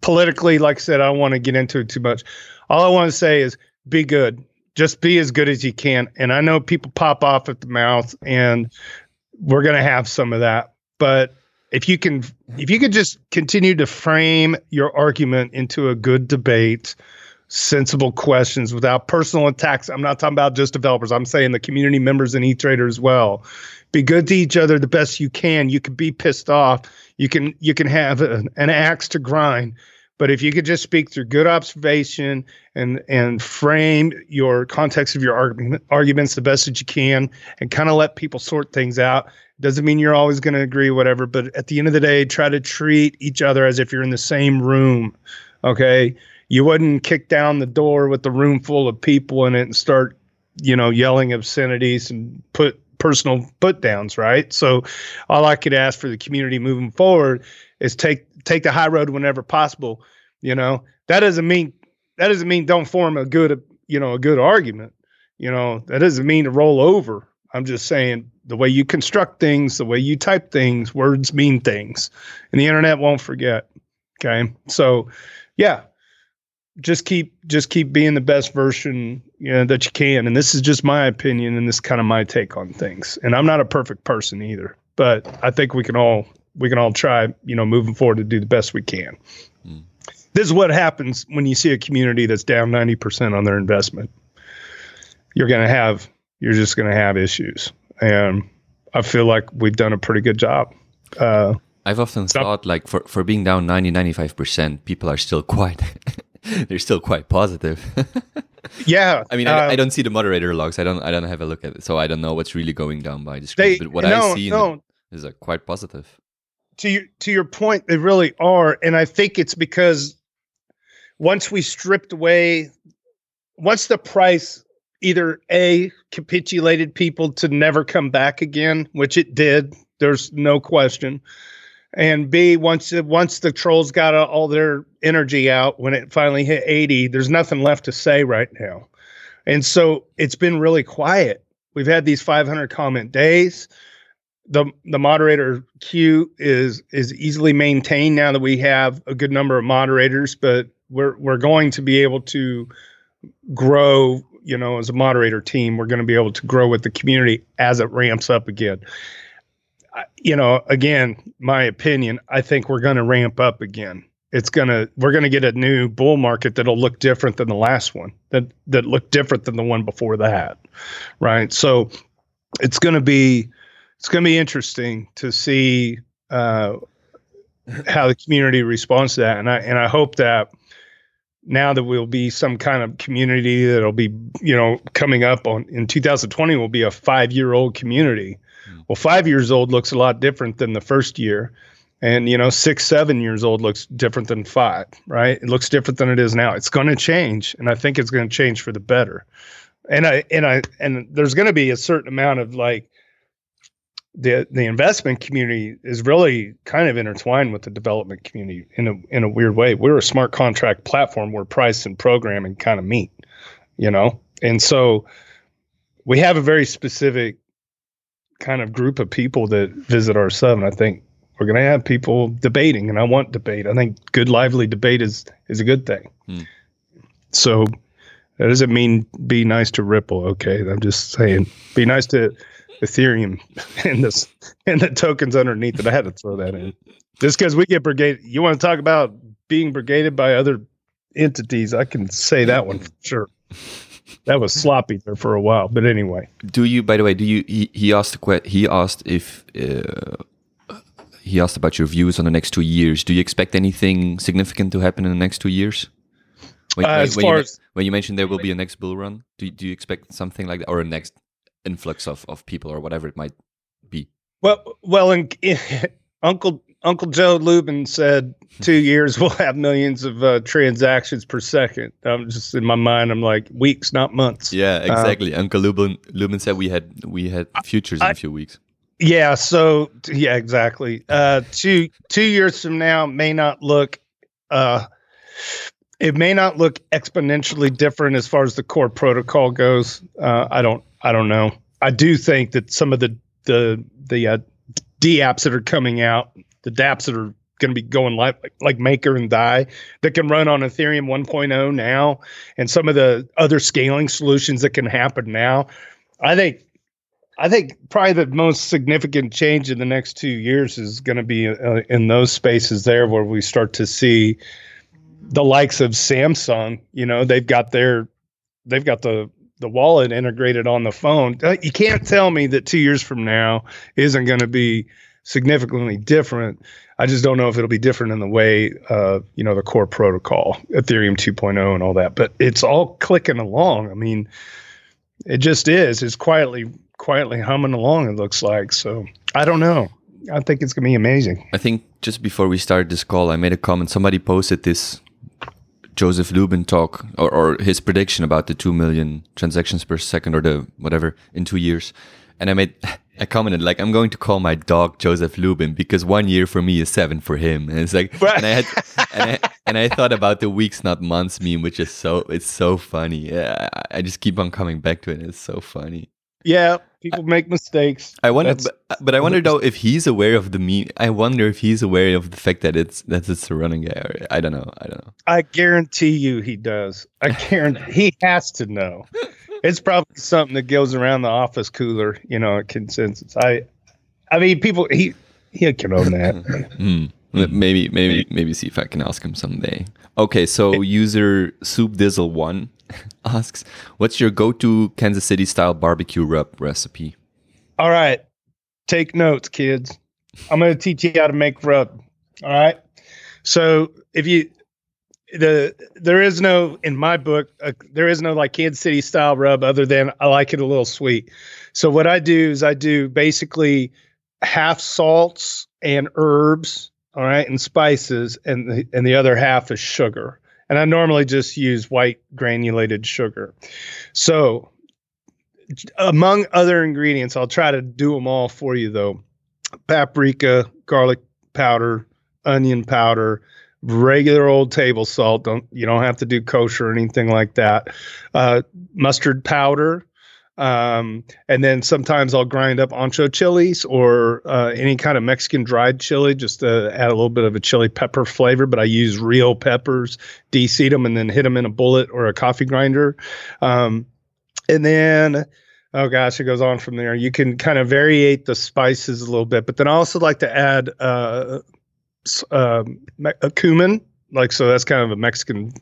politically, like I said, I don't want to get into it too much. All I want to say is be good. Just be as good as you can. And I know people pop off at the mouth and we're going to have some of that. But if you can if you could just continue to frame your argument into a good debate, sensible questions without personal attacks. I'm not talking about just developers. I'm saying the community members and ETH Trader as well. Be good to each other the best you can. You can be pissed off. You can you can have an, an axe to grind. But if you could just speak through good observation and and frame your context of your argument, arguments the best that you can, and kind of let people sort things out, doesn't mean you're always going to agree, whatever. But at the end of the day, try to treat each other as if you're in the same room. Okay, you wouldn't kick down the door with the room full of people in it and start, you know, yelling obscenities and put personal put downs, right? So all I could ask for the community moving forward is take take the high road whenever possible. You know, that doesn't mean that doesn't mean don't form a good you know a good argument. You know, that doesn't mean to roll over. I'm just saying the way you construct things, the way you type things, words mean things, and the internet won't forget. Okay, so yeah, just keep just keep being the best version you know that you can and this is just my opinion and this is kind of my take on things and i'm not a perfect person either but i think we can all we can all try you know moving forward to do the best we can mm. this is what happens when you see a community that's down 90% on their investment you're going to have you're just going to have issues and i feel like we've done a pretty good job uh, I've often thought like for, for being down 90, 95%, people are still quite [LAUGHS] they're still quite positive. [LAUGHS] yeah, I mean, I, I, um, don't see the moderator logs. I don't. I don't have a look at it, so I don't know what's really going down by the screen. They, but what no, I see no. is a quite positive. To your to your point, they really are, and I think it's because once we stripped away, once the price either a capitulated people to never come back again, which it did. There's no question and B once once the trolls got all their energy out when it finally hit 80 there's nothing left to say right now and so it's been really quiet we've had these 500 comment days the the moderator queue is is easily maintained now that we have a good number of moderators but we're we're going to be able to grow you know as a moderator team we're going to be able to grow with the community as it ramps up again you know, again, my opinion, I think we're going to ramp up again. It's going to we're going to get a new bull market that'll look different than the last one. That that looked different than the one before that. Right? So it's going to be it's going to be interesting to see uh, how the community responds to that and I and I hope that now that we'll be some kind of community that'll be you know coming up on in 2020 will be a 5 year old community well, five years old looks a lot different than the first year. And, you know, six, seven years old looks different than five, right? It looks different than it is now. It's going to change. And I think it's going to change for the better. And I, and I, and there's going to be a certain amount of like, the the investment community is really kind of intertwined with the development community in a in a weird way. We're a smart contract platform where price and programming kind of meet, you know, and so we have a very specific kind of group of people that visit our sub, and I think we're going to have people debating, and I want debate. I think good, lively debate is is a good thing. Hmm. So that doesn't mean be nice to Ripple. Okay, I'm just saying be nice to Ethereum [LAUGHS] and this and the tokens underneath it. I had to throw that in just because we get brigade, You want to talk about being brigaded by other entities? I can say that one for sure that was sloppy there for a while. But anyway, do you? By the way, do you? He, he asked. He asked if. Uh, he asked about your views on the next two years. Do you expect anything significant to happen in the next two years? When, uh, when, when, you, as, when, you, mentioned there will be a next bull run, do, do you expect something like that, or a next influx of, of people, or whatever it might be? Well, well, [LAUGHS] Uncle Uncle Joe Lubin said two years we'll have millions of uh, transactions per second. I'm just in my mind. I'm like weeks, not months. Yeah, uh, exactly. Uncle Lubin Lubin said we had we had futures I, in a few weeks. Yeah. So yeah, exactly. Uh, two two years from now may not look. It may not look exponentially different as far as the core protocol goes. Uh, I don't. I don't know. I do think that some of the the the uh, D apps that are coming out the dApps that are going to be going like, like Maker and Dai that can run on Ethereum 1.0 now, and some of the other scaling solutions that can happen now. I think I think probably the most significant change in the next two years is going to be uh, in those spaces there where we start to see the likes of Samsung. You know, they've got their they've got the the wallet integrated on the phone. Uh, you can't tell me that two years from now isn't going to be significantly different. I just don't know if it'll be different in the way, uh, you know, the core protocol, Ethereum 2.0 and all that. But it's all clicking along. I mean, it just is. It's quietly, quietly humming along. It looks like. So I don't know. I think it's gonna be amazing. I think just before we started this call, I made a comment. Somebody posted this Joseph Lubin talk or, or his prediction about the 2 million transactions per second or the whatever in two years. And I made, [LAUGHS] I commented like, I'm going to call my dog Joseph Lubin because one year for me is seven for him. [LAUGHS] And it's like, and I had, and I, and I thought about the weeks, not months meme, which is so, it's so funny. Yeah. I, I just keep on coming back to it. It's so funny. Yeah, people make mistakes. I wonder, but, but, I wonder though if he's aware of the meme. I wonder if he's aware of the fact that it's that it's a running guy. Or, I don't know. I don't know. I guarantee you he does. I guarantee he has to know. It's probably something that goes around the office cooler, you know, a ConsenSys. I, I mean, people he he can own that. [LAUGHS] mm. Maybe maybe maybe see if I can ask him someday. Okay, so user Soup Dizzle one [LAUGHS] asks, "What's your go-to Kansas City style barbecue rub recipe?" All right, take notes, kids. I'm going to teach you how to make rub. All right. So if you the there is no in my book uh, there is no like Kansas City style rub other than I like it a little sweet. So what I do is I do basically half salts and herbs, all right, and spices, and the, and the other half is sugar and I normally just use white granulated sugar. So, among other ingredients, I'll try to do them all for you though paprika, garlic powder, onion powder, regular old table salt. Don't you don't have to do kosher or anything like that. Uh, mustard powder, um, and then sometimes I'll grind up ancho chilies or uh, any kind of Mexican dried chili just to add a little bit of a chili pepper flavor. But I use real peppers, de-seed them, and then hit them in a bullet or a coffee grinder. Um, and then, oh gosh, it goes on from there. You can kind of variate the spices a little bit, but then I also like to add uh, uh, a cumin. Like so, that's kind of a Mexican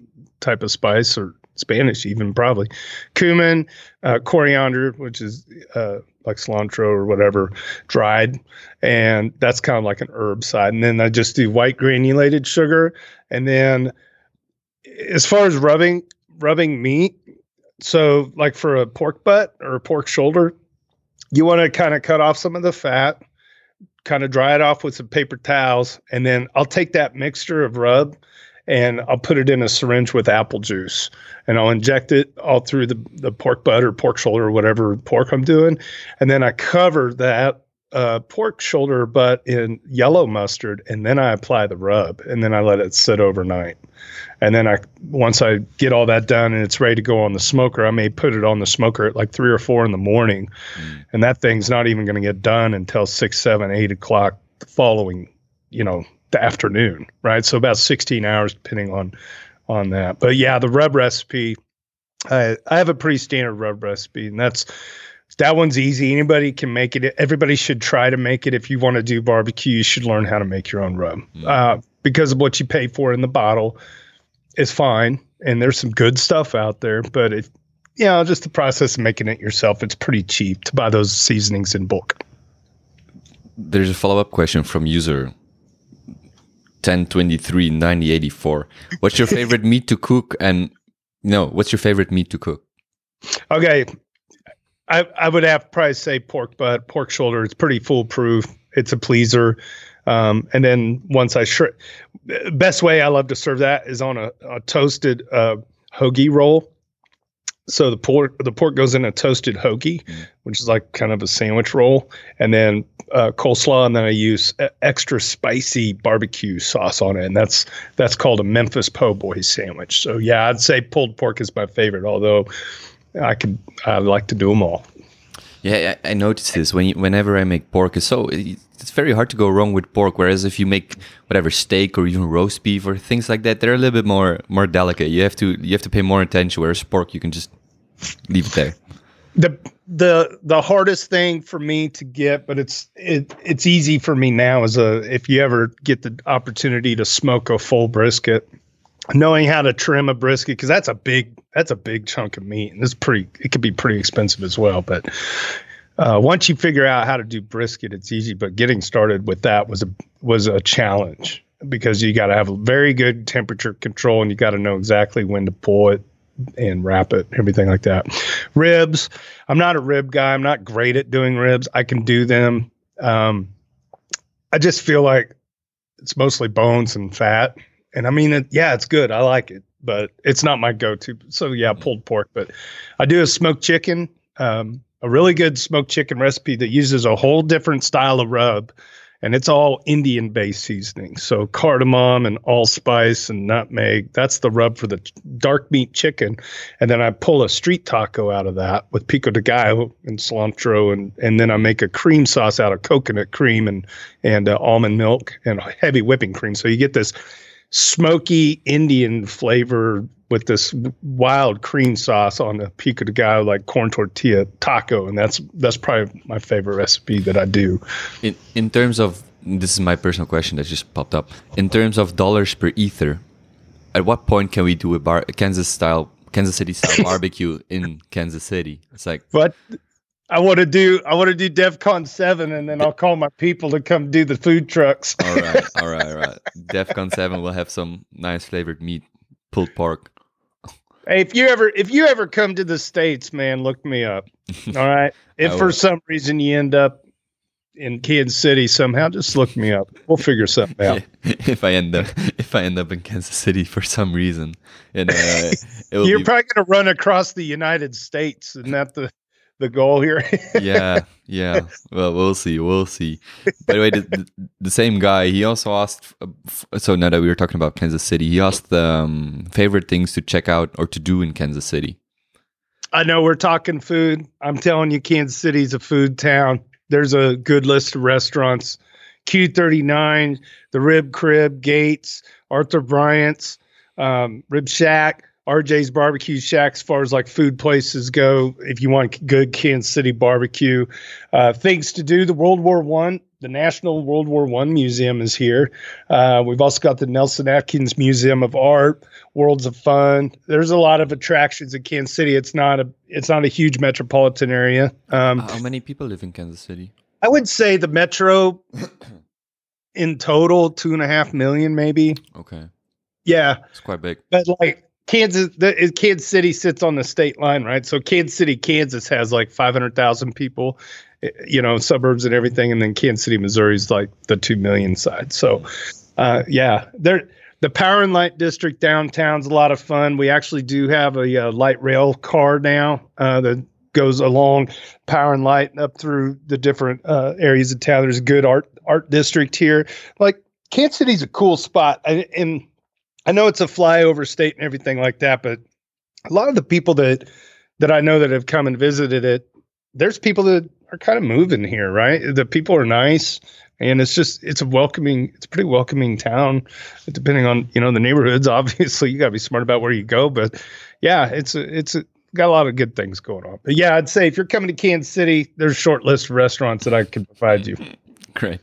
type of spice or Spanish, even probably. Cumin, uh, coriander, which is uh, like cilantro or whatever, dried, and that's kind of like an herb side. And then I just do white granulated sugar, and then as far as rubbing rubbing meat, so like for a pork butt or a pork shoulder, you want to kind of cut off some of the fat, kind of dry it off with some paper towels, and then I'll take that mixture of rub and I'll put it in a syringe with apple juice and I'll inject it all through the, the pork butt or pork shoulder or whatever pork I'm doing. And then I cover that uh, pork shoulder butt in yellow mustard and then I apply the rub and then I let it sit overnight. And then I once I get all that done and it's ready to go on the smoker, I may put it on the smoker at like three or four in the morning. Mm. And that thing's not even going to get done until six, seven, eight o'clock the following, you know, the afternoon, right? So about 16 hours, depending on on that. But yeah, the rub recipe, I I have a pretty standard rub recipe, and that's that one's easy. Anybody can make it. Everybody should try to make it. If you want to do barbecue, you should learn how to make your own rub mm-hmm. uh, because of what you pay for in the bottle is fine, and there's some good stuff out there. But if you know, just the process of making it yourself, it's pretty cheap to buy those seasonings in bulk. There's a follow up question from user 1023 9084 what's your favorite meat to cook and no what's your favorite meat to cook? Okay. I i would have probably say pork butt pork shoulder it's pretty foolproof. It's a pleaser. Um, and then once i shred best way i love to serve that is on a, a toasted uh, hoagie roll so the pork the pork goes in a toasted hoagie, mm. which is like kind of a sandwich roll, and then uh, coleslaw, and then I use extra spicy barbecue sauce on it, and that's that's called a Memphis Po' Boy sandwich. So yeah, I'd say pulled pork is my favorite, although I could I like to do them all. Yeah, I, I noticed this when you, whenever I make pork. It's so it's very hard to go wrong with pork. Whereas if you make whatever steak or even roast beef or things like that, they're a little bit more more delicate. You have to you have to pay more attention. Whereas pork, you can just leave it there. The the the hardest thing for me to get, but it's it it's easy for me now. Is a if you ever get the opportunity to smoke a full brisket, knowing how to trim a brisket because that's a big that's a big chunk of meat and it's pretty it could be pretty expensive as well but uh, once you figure out how to do brisket it's easy but getting started with that was a was a challenge because you got to have a very good temperature control and you got to know exactly when to pull it and wrap it everything like that ribs i'm not a rib guy i'm not great at doing ribs i can do them um, i just feel like it's mostly bones and fat and I mean, it, yeah, it's good. I like it, but it's not my go-to. So yeah, pulled pork. But I do a smoked chicken, um, a really good smoked chicken recipe that uses a whole different style of rub, and it's all Indian-based seasoning. So cardamom and allspice and nutmeg. That's the rub for the dark meat chicken, and then I pull a street taco out of that with pico de gallo and cilantro, and and then I make a cream sauce out of coconut cream and and uh, almond milk and heavy whipping cream. So you get this smoky Indian flavor with this wild cream sauce on a pico de gallo like corn tortilla taco, and that's that's probably my favorite recipe that I do. In in terms of this is my personal question that just popped up. In terms of dollars per ether, at what point can we do a bar Kansas style Kansas City style [LAUGHS] barbecue in Kansas City? It's like what I want to do I want to do DevCon seven, and then I'll call my people to come do the food trucks. all right, all right, all right. [LAUGHS] DevCon seven will have some nice flavored meat, pulled pork. Hey, if you ever if you ever come to the states, man, look me up. [LAUGHS] All right. If for some reason you end up in Kansas City somehow, just look me up. We'll figure something out. [LAUGHS] if I end up if I end up in Kansas City for some reason, and uh, [LAUGHS] you're be... probably going to run across the United States, and that the the goal here. [LAUGHS] yeah, yeah. Well, we'll see. We'll see. By the way, the, the, same guy, he also asked. Uh, so now that we were talking about Kansas City, he asked um, favorite things to check out or to do in Kansas City. I know we're talking food. I'm telling you, Kansas City's a food town. There's a good list of restaurants. Q39, the Rib Crib, Gates, Arthur Bryant's, um, Rib Shack. RJ's Barbecue Shack, as far as like food places go, if you want good Kansas City barbecue, uh, things to do. The World War One, the National World War One Museum is here. Uh, we've also got the Nelson Atkins Museum of Art, Worlds of Fun. There's a lot of attractions in Kansas City. It's not a it's not a huge metropolitan area. Um, How many people live in Kansas City? I would say the metro in total two and a half million, maybe. Okay. Yeah, it's quite big. But like Kansas, the, Kansas City sits on the state line, right? So Kansas City, Kansas has like 500,000 people, eh, you know, suburbs and everything. And then Kansas City, Missouri is like the 2 million side. So, uh, yeah, there, the Power and Light District downtown's a lot of fun. We actually do have a, uh, light rail car now uh, that goes along Power and Light up through the different uh, areas of town. There's a good art art district here. Like Kansas City's a cool spot, and I know it's a flyover state and everything like that, but a lot of the people that that I know that have come and visited it, there's people that are kind of moving here, right? The people are nice and it's just it's a welcoming it's a pretty welcoming town depending on you know the neighborhoods [LAUGHS] obviously. You got to be smart about where you go but yeah it's a, it's a, got a lot of good things going on. But yeah i'd say if you're coming to kansas city there's a short list of restaurants that i can provide you [LAUGHS] [LAUGHS] Great.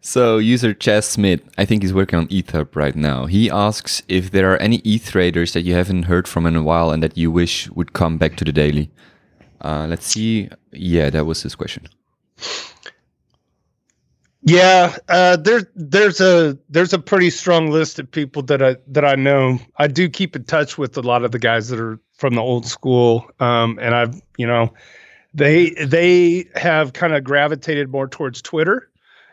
So user Chess Smith, I think he's working on ETH right now. He asks if there are any ETH traders that you haven't heard from in a while and that you wish would come back to the daily. Uh, let's see. Yeah, that was his question. Yeah, uh, there's there's a there's a pretty strong list of people that I that I know. I do keep in touch with a lot of the guys that are from the old school, um, and I've you know they they have kind of gravitated more towards Twitter.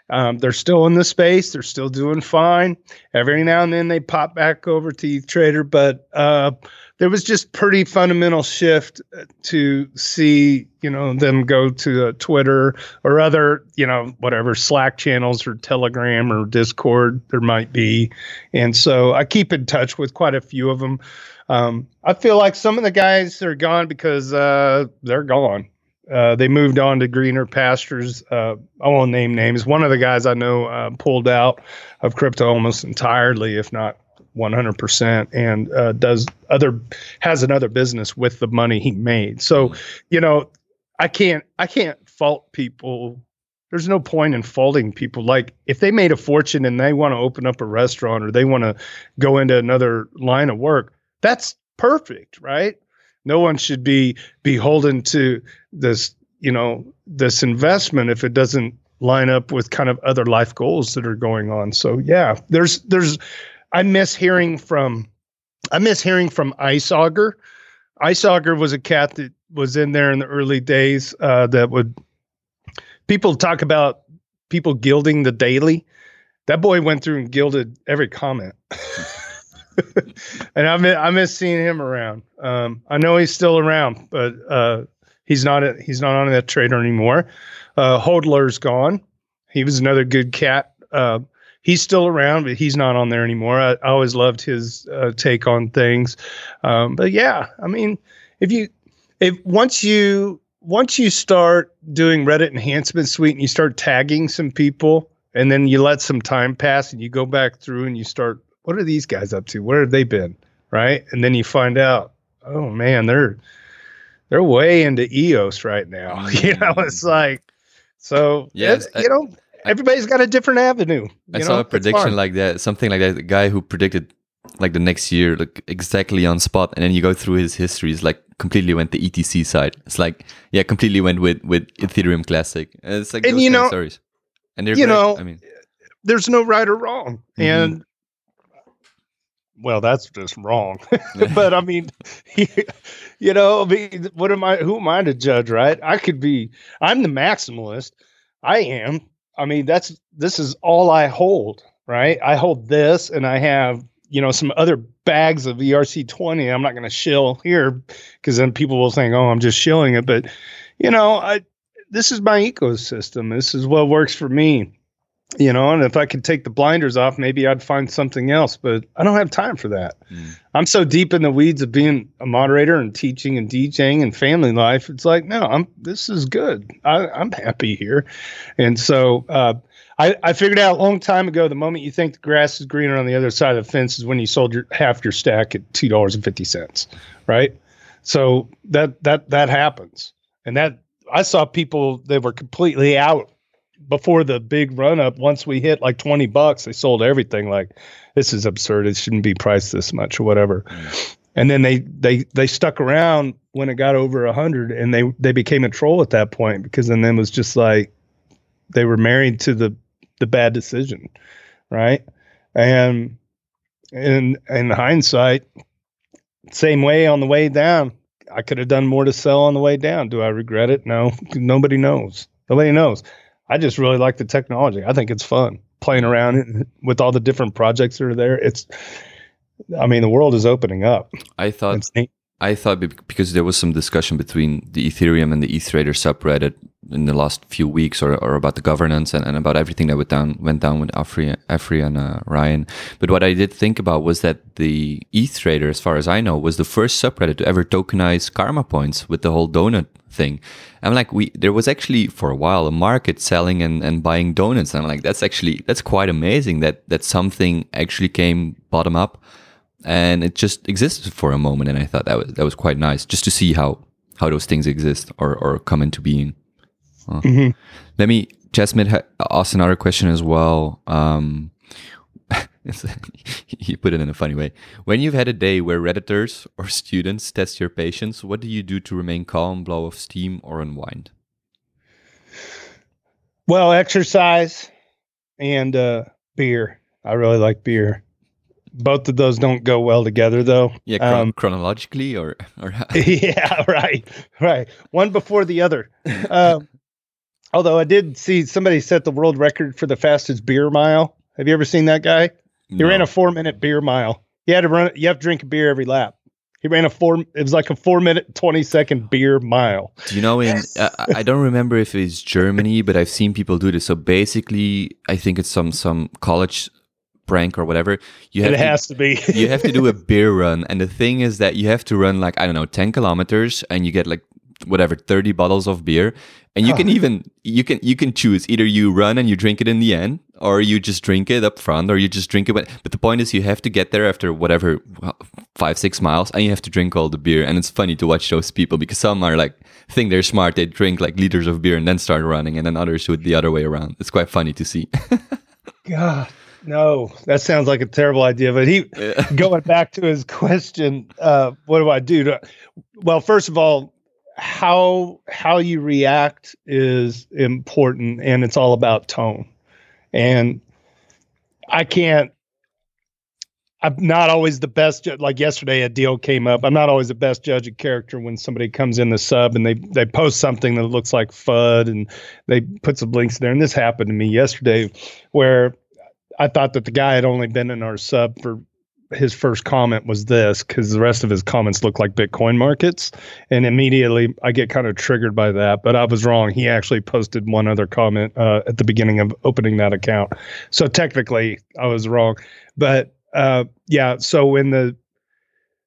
Um, they're still in the space. They're still doing fine. Every now and then they pop back over to ETH Trader, but uh, there was just pretty fundamental shift to see you know them go to uh, Twitter or other you know whatever Slack channels or Telegram or Discord there might be, and so I keep in touch with quite a few of them. Um, I feel like some of the guys are gone because uh, they're gone Uh, they moved on to greener pastures. Uh, I won't name names. One of the guys I know uh, pulled out of crypto almost entirely, if not 100%, and uh, does other has another business with the money he made. So, you know, I can't I can't fault people. There's no point in faulting people. Like if they made a fortune and they want to open up a restaurant or they want to go into another line of work, that's perfect, right? No one should be beholden to this, you know, this investment if it doesn't line up with kind of other life goals that are going on. So yeah, there's there's I miss hearing from I miss hearing from Ice Auger. Ice Auger was a cat that was in there in the early days uh, that would people talk about people gilding the daily. That boy went through and gilded every comment. [LAUGHS] [LAUGHS] and I miss, I miss seeing him around. Um, I know he's still around, but uh, he's not a, he's not on that trader anymore. Uh, Hodler's gone. He was another good cat. Uh, he's still around, but he's not on there anymore. I, I always loved his uh, take on things. Um, but yeah, I mean, if you if once you once you start doing Reddit enhancement suite and you start tagging some people, and then you let some time pass and you go back through and you start what are these guys up to? Where have they been? Right? And then you find out, oh man, they're they're way into EOS right now. [LAUGHS] you know, it's like so Yes, it- you know, everybody's got a different avenue. I you saw a prediction like that, something like that. The guy who predicted like the next year, like exactly on spot, and then you go through his history. It's like completely went the ETC side. It's like yeah, completely went with with Ethereum Classic. And it's like And you know- stories. And they're you great. know, I mean, there's no right or wrong. Mhm. And well, that's just wrong. [LAUGHS] but I mean, you know, I mean, what am I? Who am I to judge? Right? I could be. I'm the maximalist. I am. I mean, that's this is all I hold. Right? I hold this, and I have you know some other bags of ERC20. I'm not going to shill here because then people will think, oh, I'm just shilling it. But you know, I this is my ecosystem. This is what works for me you know and if i could take the blinders off maybe i'd find something else but i don't have time for that. Mm. i'm so deep in the weeds of being a moderator and teaching and djing and family life it's like no i'm this is good. I, i'm happy here. And so uh, I, I figured out a long time ago the moment you think the grass is greener on the other side of the fence is when you sold your half your stack at two dollars and fifty cents right? So that that that happens. And that i saw people that were completely out before the big run up, once we hit like 20 bucks, they sold everything like this is absurd. It shouldn't be priced this much or whatever. Mm. And then they they they stuck around when it got over a hundred and they they became a troll at that point because then it was just like they were married to the the bad decision. Right. And in in hindsight, same way on the way down. I could have done more to sell on the way down. Do I regret it? No. [LAUGHS] Nobody knows. Nobody knows. I just really like the technology. I think it's fun playing around with all the different projects that are there. It's, I mean, the world is opening up. I thought. I thought because there was some discussion between the Ethereum and the ETH Trader subreddit in the last few weeks, or, or about the governance and, and about everything that went down went down with Afri, Afri and uh, Ryan. But what I did think about was that the ETH Trader, as far as I know, was the first subreddit to ever tokenize karma points with the whole donut thing. I'm like, we there was actually for a while a market selling and, and buying donuts. And I'm like, that's actually that's quite amazing that that something actually came bottom up and it just existed for a moment and i thought that was that was quite nice just to see how how those things exist or or come into being Uh, Mhm. let me jasmine ha- asked another question as well um [LAUGHS] you put it in a funny way when you've had a day where redditors or students test your patience what do you do to remain calm blow off steam or unwind Well, exercise and uh, beer. I really like beer. Both of those don't go well together, though. yeah chron- Um, chronologically or or [LAUGHS] yeah, right, right. One before the other. Um, although I did see somebody set the world record for the fastest beer mile. Have you ever seen that guy? He ran No. a four minute beer mile. You had to run. You have to drink a beer every lap. He ran a four. It was like a four minute twenty second beer mile. Do you know in uh, I don't remember if it's Germany, but I've seen people do this. So basically, I think it's some some college prank or whatever. You have It to, has to be. you have to do a [LAUGHS] beer run, and the thing is that you have to run like I don't know ten kilometers, and you get like whatever 30 bottles of beer and you can even you can you can choose either you run and you drink it in the end or you just drink it up front or you just drink it but, but the point is you have to get there after whatever five six miles and you have to drink all the beer and it's funny to watch those people because some are like think they're smart they drink like liters of beer and then start running and then others do it the other way around it's quite funny to see [LAUGHS] god no, that sounds like a terrible idea. But he, yeah. [LAUGHS] going back to his question, uh, what do I do? To, well, first of all, how how you react is important, and it's all about tone. And I can't. I'm not always the best. Ju- like yesterday, a deal came up. I'm not always the best judge of character when somebody comes in the sub and they they post something that looks like FUD and they put some links there. And this happened to me yesterday, where I thought that the guy had only been in our sub for his first comment was this because the rest of his comments look like Bitcoin markets. And immediately I get kind of triggered by that. But I was wrong. He actually posted one other comment uh, at the beginning of opening that account. So technically I was wrong. But uh, yeah, so when the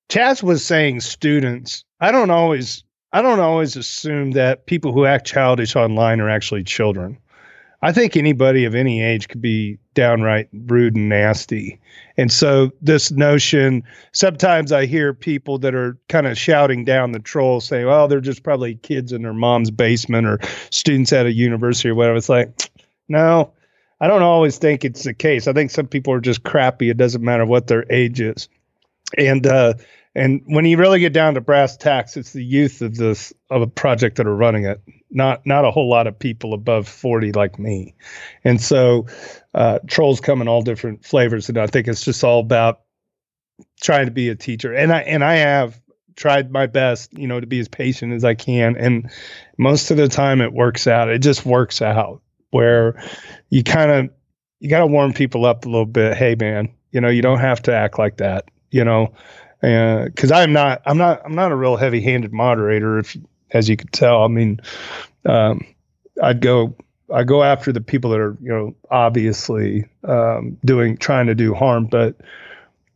Chaz was saying students, I don't always. I don't always assume that people who act childish online are actually children. I think anybody of any age could be downright rude and nasty. And so this notion, sometimes I hear people that are kind of shouting down the troll saying, well, they're just probably kids in their mom's basement or students at a university or whatever. It's like, [TSK] no, I don't always think it's the case. I think some people are just crappy. It doesn't matter what their age is. And uh, and when you really get down to brass tacks, it's the youth of this of a project that are running it, not not a whole lot of people above forty like me. And so uh, trolls come in all different flavors, and I think it's just all about trying to be a teacher. And I and I have tried my best, you know, to be as patient as I can, and most of the time it works out. It just works out where you kind of you got to warm people up a little bit. Hey, man, you know, you don't have to act like that. You know, because I'm not I'm not I'm not a real heavy handed moderator if as you could tell I mean um, I'd go I go after the people that are you know obviously um, doing trying to do harm. But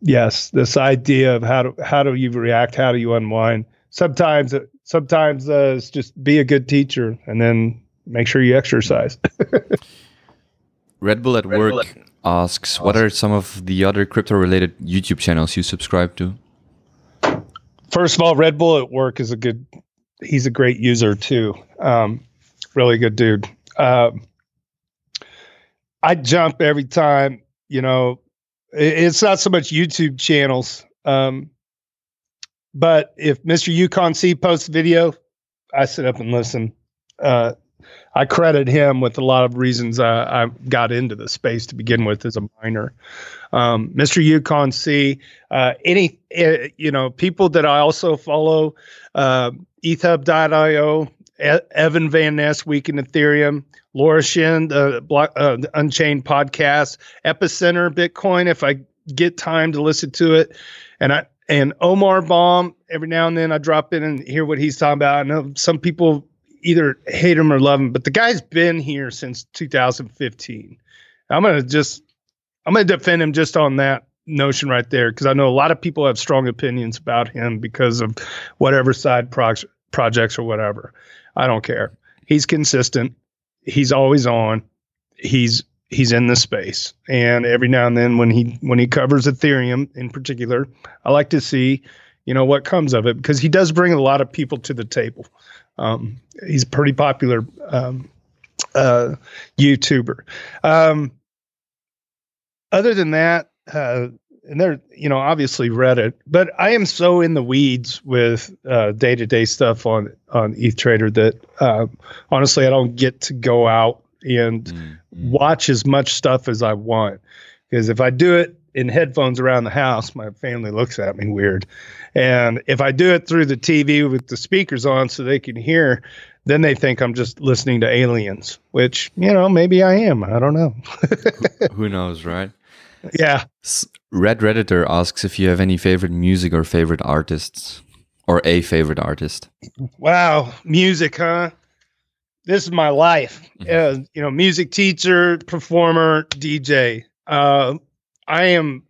yes this idea of how do how do you react? How do you unwind? Sometimes sometimes uh, it's just be a good teacher and then make sure you exercise. [LAUGHS] Red Bull at Red work Bull at- asks what are some of the other crypto related YouTube channels you subscribe to? First of all, Red Bull at work is a good. He's a great user too. Um, really good dude. Uh, I jump every time. You know, it, it's not so much YouTube channels, um, but if Mr. Yukon C posts video, I sit up and listen. Uh, I credit him with a lot of reasons I, I got into the space to begin with as a miner. Um, Mr. Yukon C, uh, any uh, you know people that I also follow, uh, EthHub.io, Evan Van Ness, Week in Ethereum, Laura Shin, the, block, uh, the Unchained podcast, Epicenter Bitcoin. If I get time to listen to it, and I and Omar Bham, every now and then I drop in and hear what he's talking about. I know some people either hate him or love him, but the guy's been here since 2015. I'm gonna just I'm gonna defend him just on that notion right there because I know a lot of people have strong opinions about him because of whatever side pro- projects or whatever. I don't care. He's consistent. He's always on. He's he's in the space, and every now and then when he when he covers Ethereum in particular, I like to see you know what comes of it because he does bring a lot of people to the table. Um, he's a pretty popular um, uh, YouTuber. Um, other than that, uh, and they're you know obviously Reddit, but I am so in the weeds with day to day stuff on on ETH Trader that uh, honestly I don't get to go out and mm-hmm. watch as much stuff as I want because if I do it in headphones around the house, my family looks at me weird. And if I do it through the TV with the speakers on so they can hear, then they think I'm just listening to aliens, which, you know, maybe I am. I don't know. [LAUGHS] Who knows, right? Yeah. Red Redditor asks if you have any favorite music or favorite artists or a favorite artist. Wow. Music, huh? This is my life. Mm-hmm. Uh, you know, music teacher, performer, DJ. Uh, I am,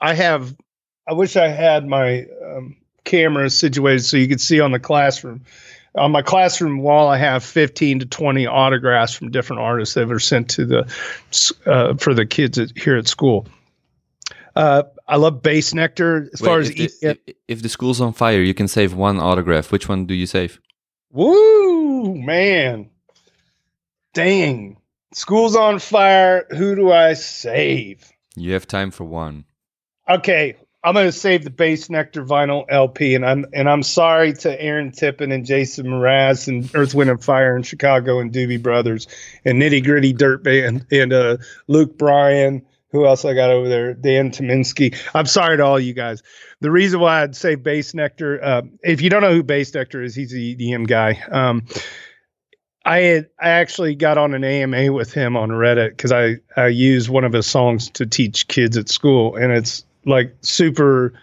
I have I wish I had my um, camera situated so you could see on the classroom. on my classroom wall, I have 15 to 20 autographs from different artists that were sent to the uh, for the kids at, here at school. Uh, I love Bassnectar. As Wait, far as if, the, if, if the school's on fire, you can save one autograph. Which one do you save? Woo, man. Dang. School's on fire. Who do I save? You have time for one. Okay, I'm gonna save the Bassnectar vinyl LP, and I'm and I'm sorry to Aaron Tippin and Jason Mraz and Earth, Wind and Fire in Chicago and Doobie Brothers and Nitty Gritty Dirt Band and uh, Luke Bryan. Who else I got over there? Dan Tyminski. I'm sorry to all you guys. The reason why I'd say Bassnectar, uh, if you don't know who Bassnectar is, he's the EDM guy. Um, I had I actually got on an AMA with him on Reddit because I I use one of his songs to teach kids at school, and it's like super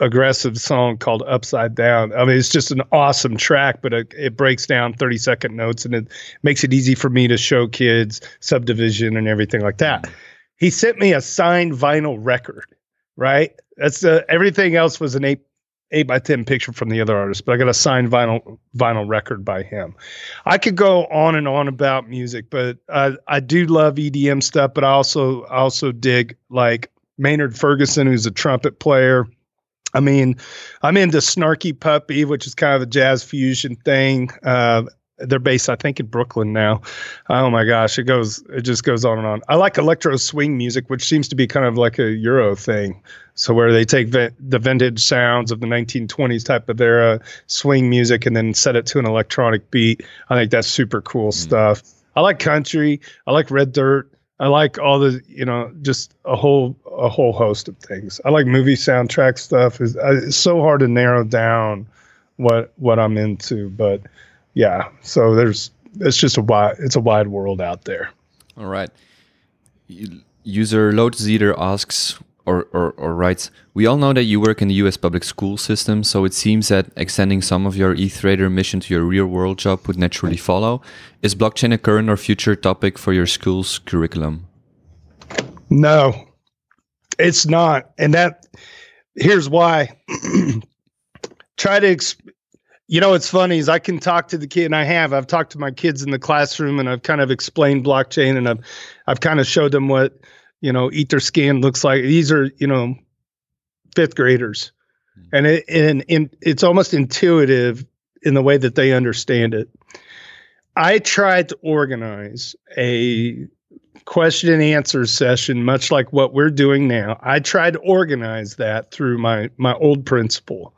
aggressive song called Upside Down. I mean, it's just an awesome track, but it, it breaks down 30 second notes and it makes it easy for me to show kids subdivision and everything like that. He sent me a signed vinyl record, right? That's uh, everything else was an eight eight by ten picture from the other artist, but I got a signed vinyl vinyl record by him. I could go on and on about music, but I I do love EDM stuff, but I also I also dig like Maynard Ferguson, who's a trumpet player. I mean, I'm into Snarky Puppy, which is kind of a jazz fusion thing. Uh, they're based, I think, in Brooklyn now. Oh my gosh, it goes, it just goes on and on. I like electro swing music, which seems to be kind of like a Euro thing. So where they take the vintage sounds of the 1920s type of era swing music and then set it to an electronic beat. I think that's super cool mm. stuff. I like country. I like red dirt. I like all the, you know, just a whole a whole host of things. I like movie soundtrack stuff. It's, it's so hard to narrow down what what I'm into, but yeah. So there's it's just a wide it's a wide world out there. All right. User Lotus Eater asks or, or, or writes, We all know that you work in the US public school system, so it seems that extending some of your ETH Trader mission to your real world job would naturally follow. Is blockchain a current or future topic for your school's curriculum? No, it's not. And that here's why. [CLEARS THROAT] Try to you know what's funny is I can talk to the kid, and I have. I've talked to my kids in the classroom, and I've kind of explained blockchain, and I've I've kind of showed them what you know Etherscan looks like. These are you know fifth graders, mm-hmm. and it and, and it's almost intuitive in the way that they understand it. I tried to organize a question and answer session, much like what we're doing now. I tried to organize that through my my old principal,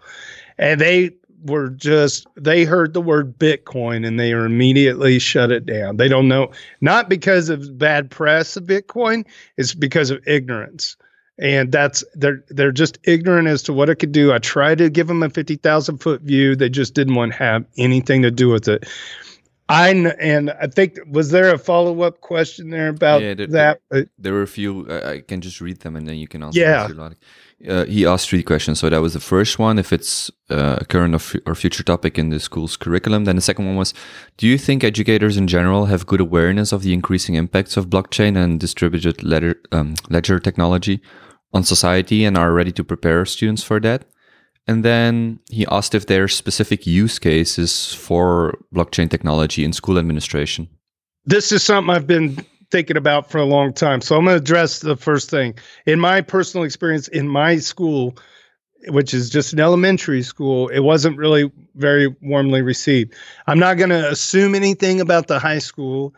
and they were just they heard the word Bitcoin and they are immediately shut it down. They don't know not because of bad press of Bitcoin, it's because of ignorance. And that's they're they're just ignorant as to what it could do. I tried to give them a fifty thousand foot view. They just didn't want to have anything to do with it. I and I think was there a follow up question there about yeah, there, that? There, there, were a few. I can just read them and then you can answer. Yeah. Uh, he asked three questions. So that was the first one, if it's uh, a current or, f- or future topic in the school's curriculum. Then the second one was, do you think educators in general have good awareness of the increasing impacts of blockchain and distributed ledger, um, ledger technology on society and are ready to prepare students for that? And then he asked if there are specific use cases for blockchain technology in school administration. This is something I've been thinking about for a long time. So I'm going to address the first thing. In my personal experience in my school, which is just an elementary school, it wasn't really very warmly received. I'm not going to assume anything about the high school.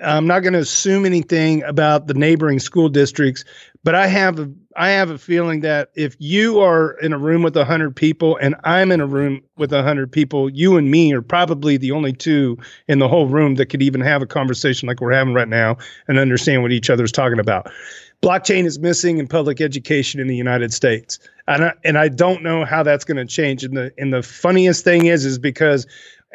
I'm not going to assume anything about the neighboring school districts, but I have a I have a feeling that if you are in a room with 100 people and I'm in a room with 100 people, you and me are probably the only two in the whole room that could even have a conversation like we're having right now and understand what each other's talking about. Blockchain is missing in public education in the United States. And I, and I don't know how that's going to change. And the and the funniest thing is is because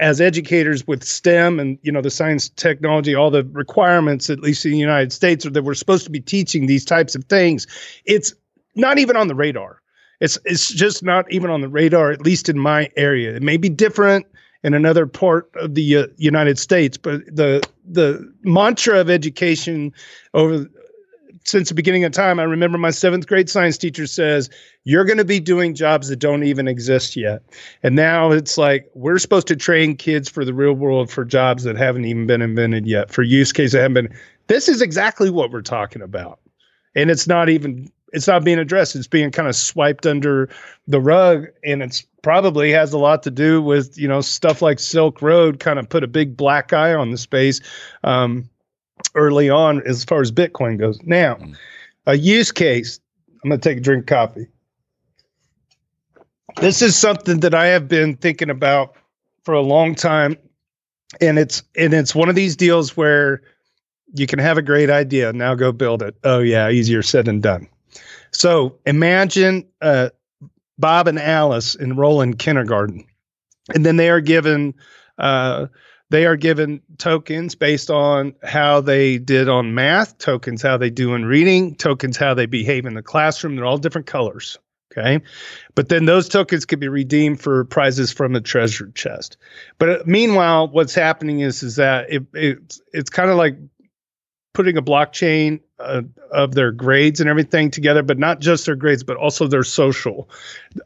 as educators with STEM and you know the science, technology, all the requirements, at least in the United States, are that we're supposed to be teaching these types of things. It's not even on the radar. It's it's just not even on the radar, at least in my area. It may be different in another part of the uh, United States, but the the mantra of education over since the beginning of time. I remember my seventh grade science teacher says, You're going to be doing jobs that don't even exist yet. And now it's like we're supposed to train kids for the real world for jobs that haven't even been invented yet, for use cases that haven't been. This is exactly what we're talking about. And it's not even it's not being addressed. It's being kind of swiped under the rug, and it's probably has a lot to do with you know stuff like Silk Road kind of put a big black eye on the space. Um, early on as far as Bitcoin goes. Now, mm. a use case. I'm going to take a drink of coffee. This is something that I have been thinking about for a long time, and it's and it's one of these deals where you can have a great idea. Now go build it. Oh yeah, easier said than done. So imagine uh, Bob and Alice enroll in kindergarten, and then they are given uh, they are given tokens based on how they did on math, tokens how they do in reading, tokens how they behave in the classroom. They're all different colors. Okay. But then those tokens could be redeemed for prizes from a treasure chest. But uh, meanwhile, what's happening is is that it, it it's kind of like putting a blockchain uh, of their grades and everything together, but not just their grades, but also their social.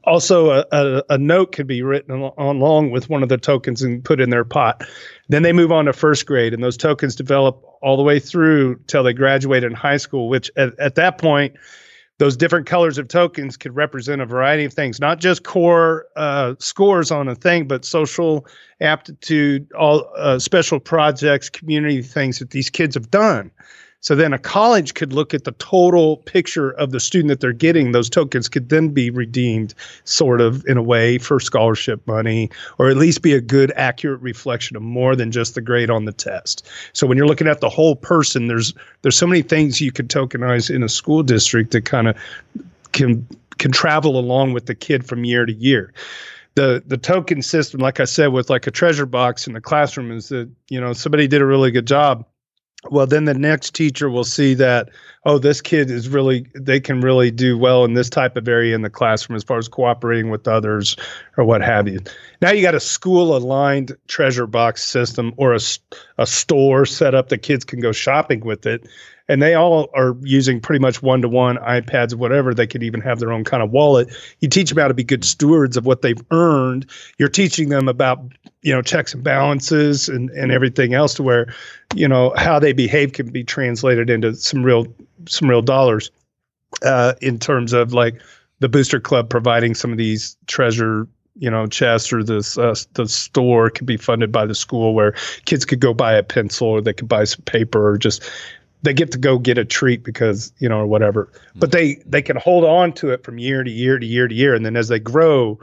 Also, a, a, a note could be written on, along with one of the tokens and put in their pot. Then they move on to first grade, and those tokens develop all the way through till they graduate in high school, which at, at that point, those different colors of tokens could represent a variety of things, not just core uh, scores on a thing, but social aptitude, all uh, special projects, community things that these kids have done. So then a college could look at the total picture of the student that they're getting. Those tokens could then be redeemed, sort of in a way, for scholarship money, or at least be a good, accurate reflection of more than just the grade on the test. So when you're looking at the whole person, there's there's so many things you could tokenize in a school district that kind of can can travel along with the kid from year to year the the token system, like I said, with like a treasure box in the classroom, is that you know somebody did a really good job well then the next teacher will see that oh this kid is really they can really do well in this type of area in the classroom as far as cooperating with others or what have you. Now you got a school aligned treasure box system or a, a store set up that kids can go shopping with it and they all are using pretty much one to one iPads, whatever. They could even have their own kind of wallet. You teach them how to be good stewards of what they've earned. You're teaching them about you know checks and balances and and everything else to where you know how they behave can be translated into some real some real dollars uh, in terms of like the booster club providing some of these treasure you know, chest or this uh, the store could be funded by the school where kids could go buy a pencil or they could buy some paper or just they get to go get a treat because you know or whatever. Mm-hmm. but they they can hold on to it from year to year to year to year. And then as they grow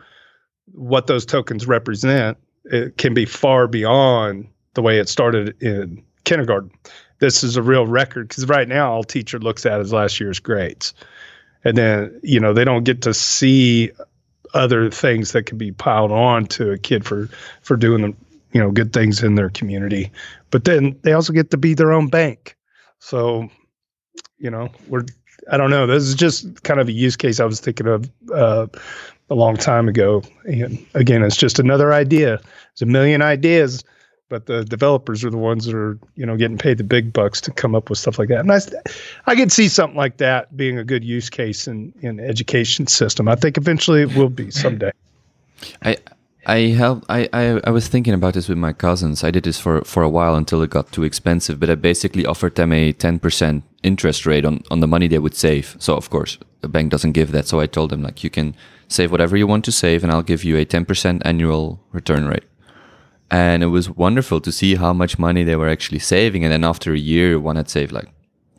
what those tokens represent it can be far beyond the way it started in kindergarten. This is a real record because right now all teacher looks at is last year's grades. And then you know they don't get to see other things that can be piled on to a kid for for doing the you know good things in their community. But then they also get to be their own bank so, you know, we're I don't know. This is just kind of a use case I was thinking of uh, a long time ago. And again, it's just another idea. There's a million ideas, but the developers are the ones that are, you know, getting paid the big bucks to come up with stuff like that. And I, I could see something like that being a good use case in in education system. I think eventually it will be someday. [LAUGHS] I I help. I, I I was thinking about this with my cousins. I did this for for a while until it got too expensive. But I basically offered them a ten percent interest rate on on the money they would save. So of course the bank doesn't give that. So I told them like you can save whatever you want to save, and I'll give you a ten percent annual return rate. And it was wonderful to see how much money they were actually saving. And then after a year, one had saved like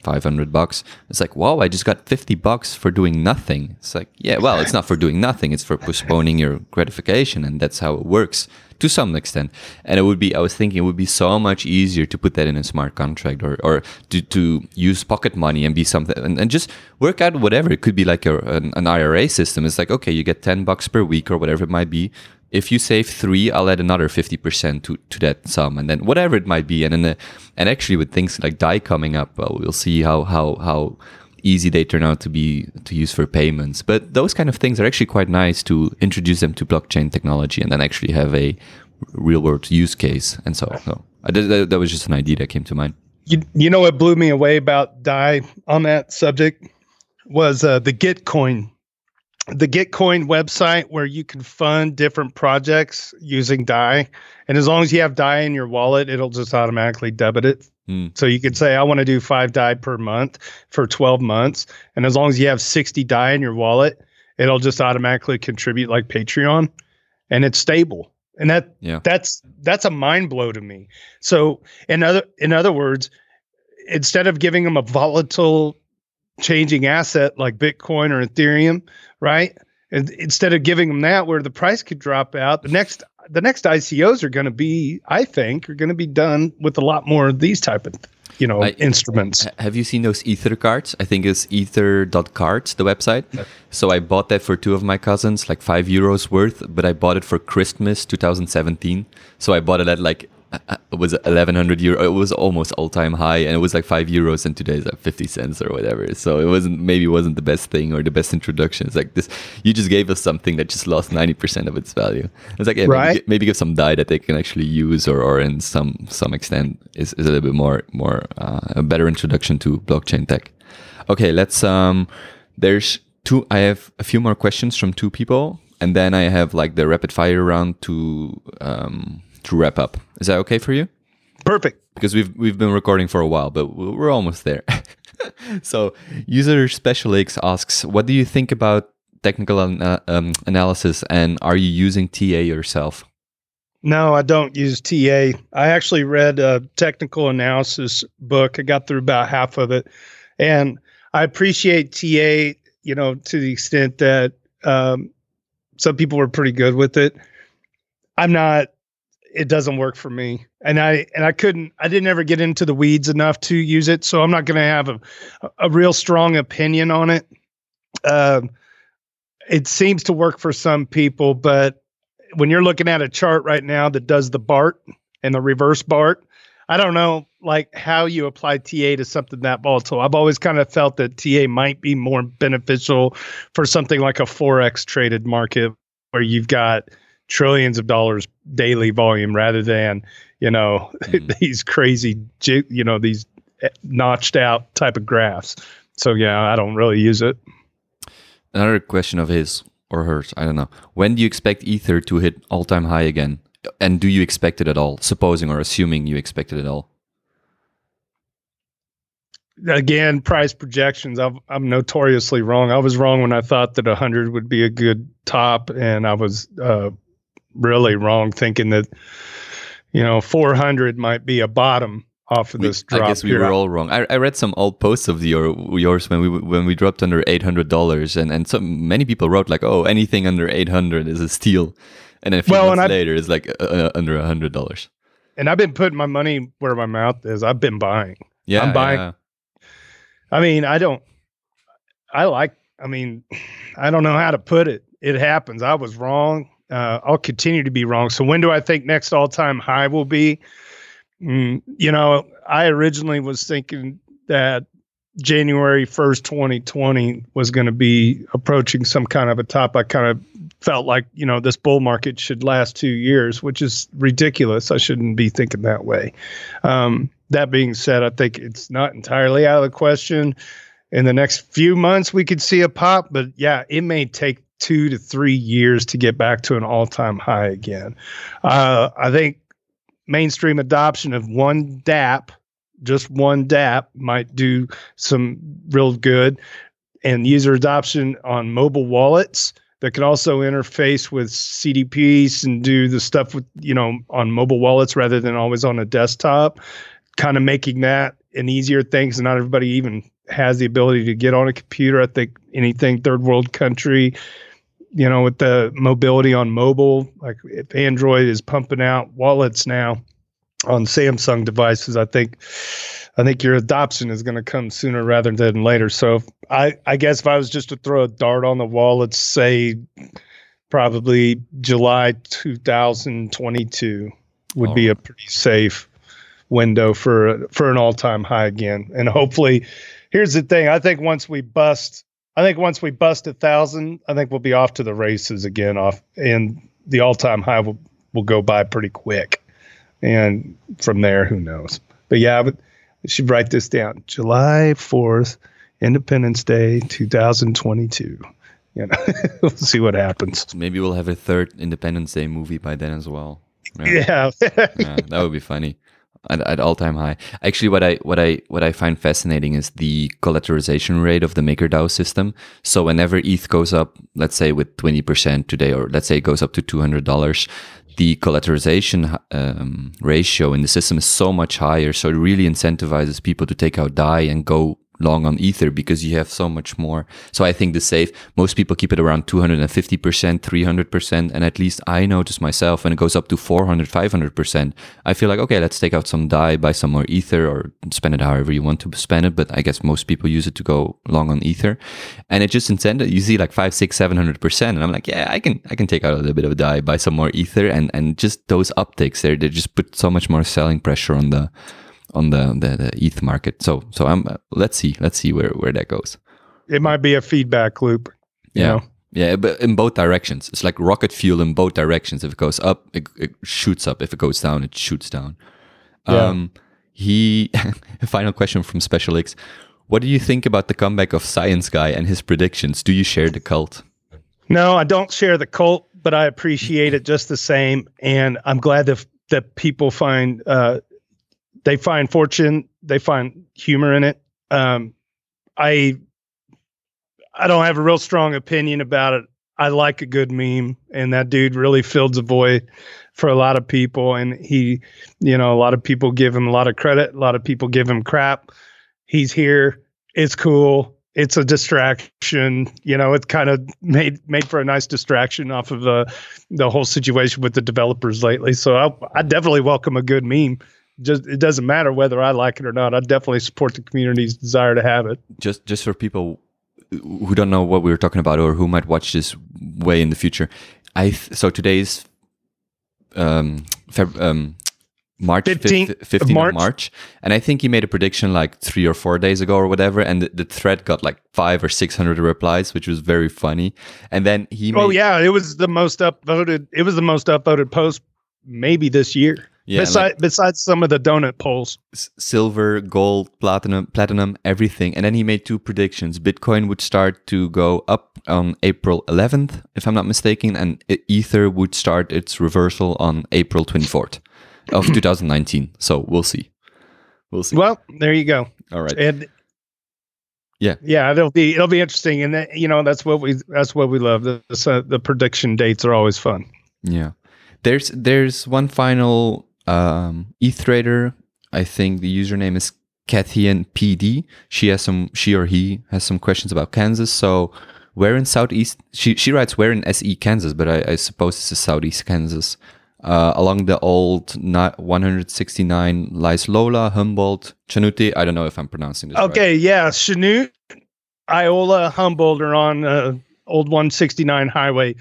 500 bucks. It's like, wow, I just got 50 bucks for doing nothing. It's like, yeah, well, it's not for doing nothing. It's for postponing your gratification. And that's how it works to some extent. And it would be, I was thinking it would be so much easier to put that in a smart contract or, or to, to use pocket money and be something and, and just work out whatever. It could be like a, an, an IRA system. It's like, okay, you get 10 bucks per week or whatever it might be if you save three, I'll add another 50% to, to that sum. And then whatever it might be. And then, the, and actually with things like DAI coming up, well, we'll see how, how, how easy they turn out to be to use for payments. But those kind of things are actually quite nice to introduce them to blockchain technology and then actually have a real world use case. And so, so that, that was just an idea that came to mind. You, you know what blew me away about Dai on that subject was uh, the Gitcoin, the Gitcoin website where you can fund different projects using Dai, and as long as you have Dai in your wallet, it'll just automatically debit it. Mm. So you could say I want to do five Dai per month for twelve months, and as long as you have sixty Dai in your wallet, it'll just automatically contribute like Patreon, and it's stable. And that Yeah. that's that's a mind blow to me. So in other in other words, instead of giving them a volatile changing asset like Bitcoin or Ethereum, right? And instead of giving them that where the price could drop out, the next the next ICOs are going to be, I think, are going to be done with a lot more of these type of, you know, I- instruments. Have you seen those Ether cards? I think it's ether.cards, the website. So I bought that for two of my cousins, like five euros worth, but I bought it for Christmas 2017. So I bought it at like, it was 1100 euro. It was almost all time high and it was like five euros and today's like 50 cents or whatever. So it wasn't, maybe wasn't the best thing or the best introduction. It's like this, you just gave us something that just lost 90% of its value. It's like, yeah, maybe, Right. gi- maybe give some Dai that they can actually use or, or in some, some extent is, is a little bit more, more, uh, a better introduction to blockchain tech. Okay, let's, um, there's two, I have a few more questions from two people and then I have like the rapid fire round to, um, to wrap up. Is that okay for you? Perfect. because we've we've been recording for a while, but we- we're almost there. [LAUGHS] so, user Special X asks, "What do you think about technical ana- um, analysis, and are you using TA yourself?" No, I don't use TA. I actually read a technical analysis book. I got through about half of it, and I appreciate TA. You know, to the extent that um, some people were pretty good with it. I'm not. It doesn't work for me, and I and I couldn't. I didn't ever get into the weeds enough to use it, so I'm not going to have a a real strong opinion on it. Um, it seems to work for some people, but when you're looking at a chart right now that does the BART and the reverse BART, I don't know like how you apply TA to something that volatile. I've always kind of felt that TA might be more beneficial for something like a forex traded market where you've got trillions of dollars daily volume rather than you know Mhm. [LAUGHS] these crazy you know these eh, notched out type of graphs. So yeah, I don't really use it. Another question of his or hers, I don't know. When do you expect Ether to hit all-time high again? And do you expect it at all? Supposing or assuming you expect it at all? again price projections I'm, I'm notoriously wrong i was wrong when i thought that 100 would be a good top and i was uh, really wrong thinking that you know 400 might be a bottom off of We- this drop I guess we here. were all wrong. I, I read some old posts of your, yours when we when we dropped under eight hundred dollars, and and so many people wrote like, "Oh, anything under eight hundred is a steal," and then a few Well, months and I- later, it's like uh, uh, under a hundred dollars. and i've been putting my money where my mouth is i've been buying Yeah, I'm buying- yeah. I mean, I don't. I like. I mean, [SIGHS] I don't know how to put it. It happens. I was wrong. Uh, I'll continue to be wrong. So when do I think next all-time high will be? Mm, you know, I originally was thinking that January first, twenty twenty, was going to be approaching some kind of a top. I kind of felt like you know this bull market should last two years, which is ridiculous. I shouldn't be thinking that way. Um, that being said, I think it's not entirely out of the question. In the next few months, we could see a pop, but yeah, it may take two to three years to get back to an all-time high again. Uh, I think mainstream adoption of one DAP, just one DAP, might do some real good, and user adoption on mobile wallets that can also interface with CDPs and do the stuff with you know on mobile wallets rather than always on a desktop kind of making that an easier thing because not everybody even has the ability to get on a computer. I think anything third world country, you know, with the mobility on mobile, like if Android is pumping out wallets now on Samsung devices, I think I think your adoption is going to come sooner rather than later. So if I I guess if I was just to throw a dart on the wall, let's say probably July 2022 would be Oh. a pretty safe window for for an all-time high again. And hopefully, here's the thing: I think once we bust, I think once we bust a thousand, I think we'll be off to the races again. Off and the all-time high will will go by pretty quick. And from there, who knows? But yeah, but I should write this down. July 4th, Independence Day 2022. You know, [LAUGHS] we'll see what happens. Maybe we'll have a third Independence Day movie by then as well. Yeah, [LAUGHS] yeah that would be funny. At, at all time high. Actually, what I what I what I find fascinating is the collateralization rate of the MakerDAO system. So whenever ETH goes up, let's say with twenty percent today, or let's say it goes up to two hundred dollars, the collateralization um, ratio in the system is so much higher. So it really incentivizes people to take out DAI and go long on ether because you have so much more. So i think the safe most people keep it around 250% 300% and at least i notice myself when it goes up to 400 500% i feel like okay let's take out some dai buy some more ether or spend it however you want to spend it but i guess most people use it to go long on ether. And it just incentive you see like 5 6 700% and i'm like yeah i can i can take out a little bit of dai buy some more ether and and just those upticks there they just put so much more selling pressure on the on the, the, the ETH market. So so I'm uh, let's see let's see where where that goes. It might be a feedback loop. yeah. know? Yeah, but in both directions. It's like rocket fuel in both directions. If it goes up, it, it shoots up. If it goes down, it shoots down. Yeah. Um, he, a [LAUGHS] final question from Special X. What do you think about the comeback of Science Guy and his predictions? Do you share the cult? No, I don't share the cult, but I appreciate it just the same. And I'm glad that, that people find uh, they find fortune, they find humor in it. Um, I I don't have a real strong opinion about it. I like a good meme, and that dude really fills a void for a lot of people. And he, you know, a lot of people give him a lot of credit. A lot of people give him crap. He's here. It's cool. It's a distraction. You know, it's kind of made made for a nice distraction off of the the whole situation with the developers lately. So I, I definitely welcome a good meme just it doesn't matter whether I like it or not. I definitely support the community's desire to have it. Just just for people who don't know what we were talking about or who might watch this way in the future, I th- so today's um, Feb- um March 15th, 15th of March. March. And I think he made a prediction like three or four days ago or whatever. And the, the thread got like five or 600 replies, which was very funny. And then he. Oh, yeah. It was the most upvoted. It was the most upvoted post maybe this year. Yeah, besides, like, besides some of the donut polls, silver, gold, platinum, platinum, everything. And then he made two predictions: Bitcoin would start to go up on April 11th, if I'm not mistaken, and Ether would start its reversal on April 24th of [CLEARS THROAT] 2019. So we'll see. We'll see. Well, there you go. All right. And yeah, yeah, it'll be it'll be interesting, and that, you know that's what we that's what we love. The uh, the prediction dates are always fun. Yeah. There's there's one final um, ETH Trader. I think the username is Kathian PD. She has some, she or he has some questions about Kansas. So where in Southeast, she, she writes where in SE Kansas, but I, I suppose this is Southeast Kansas. Uh, along the old 169 lies Lola, Humboldt, Chanute. I don't know if I'm pronouncing this okay, right. yeah. Chanute, Iola, Humboldt are on uh, old 169 highway.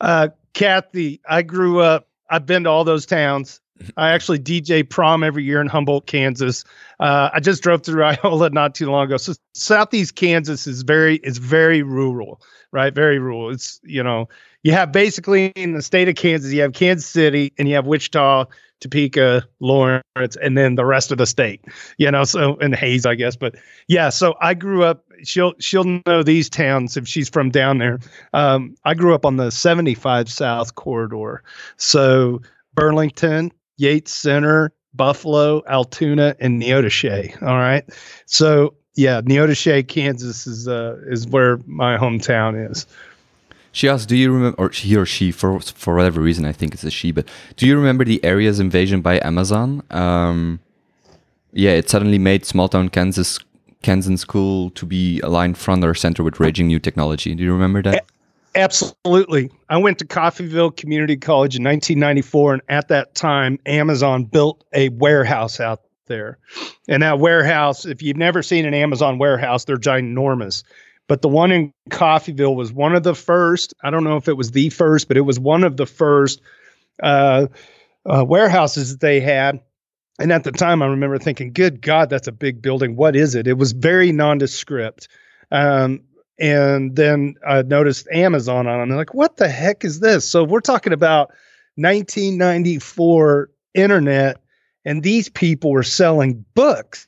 Uh, Kathy, I grew up I've been to all those towns. I actually DJ prom every year in Humboldt, Kansas. Uh, I just drove through [LAUGHS] Iola not too long ago. So southeast Kansas is very is very rural, right? Very rural. It's you know you have basically in the state of Kansas you have Kansas City and you have Wichita, Topeka, Lawrence, and then the rest of the state. You know, so and Hays, I guess. But yeah, so I grew up. She'll she'll know these towns if she's from down there. Um, I grew up on the 75 South corridor, so Burlington, Yates Center, Buffalo, Altoona, and Neodesha. All right, so yeah, Neodesha, Kansas is uh, is where my hometown is. She asked, "Do you remember, or he or she, for for whatever reason, I think it's a she, but do you remember the area's invasion by Amazon? Um, yeah, it suddenly made small town Kansas, Kansas School to be aligned front or center with raging new technology. Do you remember that? Absolutely. I went to Coffeyville Community College in 1994, and at that time, Amazon built a warehouse out there. And that warehouse, if you've never seen an Amazon warehouse, they're ginormous. But the one in Coffeyville was one of the first. I don't know if it was the first, but it was one of the first uh, uh, warehouses that they had. And at the time, I remember thinking, "Good God, that's a big building. What is it?" It was very nondescript. Um, and then I noticed Amazon on it. I'm like, "What the heck is this?" So we're talking about 1994 internet and these people were selling books.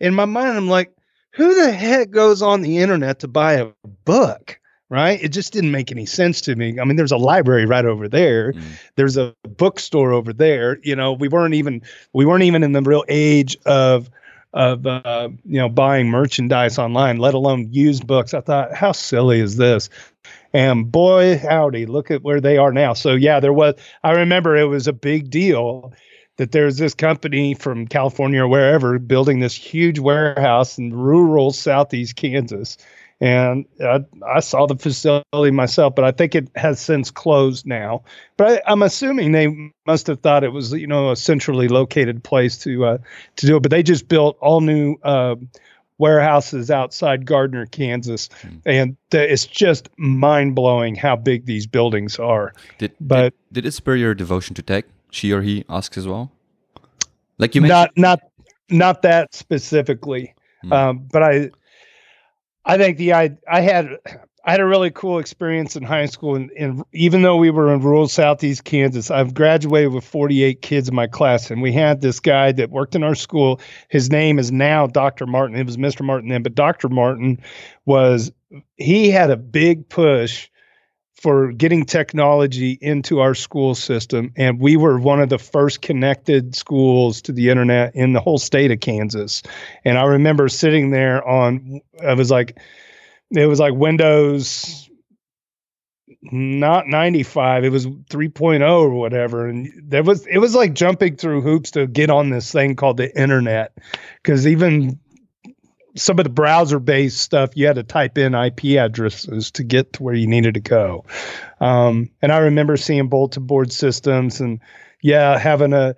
In my mind, I'm like, who the heck goes on the internet to buy a book? Right? It just didn't make any sense to me. I mean, there's a library right over there. Mm. There's a bookstore over there. You know, we weren't even we weren't even in the real age of of uh, you know buying merchandise online, let alone used books. I thought, how silly is this? And boy, howdy, look at where they are now. So yeah, there was. I remember it was a big deal that there's this company from California or wherever building this huge warehouse in rural southeast Kansas. And I, I saw the facility myself, but I think it has since closed now. But I, am assuming they must have thought it was, you know, a centrally located place to uh, to do it. But they just built all new uh, warehouses outside Gardner, Kansas, Hmm. and th- it's just mind blowing how big these buildings are. Did, But- did did it spur your devotion to tech? She or he asks as well. Like you mentioned, not not not that specifically Hmm. um, but i i think the i i had i had a really cool experience in high school and, and even though we were in rural southeast kansas i've graduated with 48 kids in my class. And we had this guy that worked in our school. His name is now dr martin. It was mr martin then but dr martin was he had a big push for getting technology into our school system. And we were one of the first connected schools to the internet in the whole state of Kansas. And I remember sitting there on, I was like, it was like Windows, not 95, it was 3.0 or whatever. And there was, it was like jumping through hoops to get on this thing called the internet. Cause even some of the browser based stuff, you had to type in IP addresses to get to where you needed to go. Um, and I remember seeing bulletin board systems and yeah, having a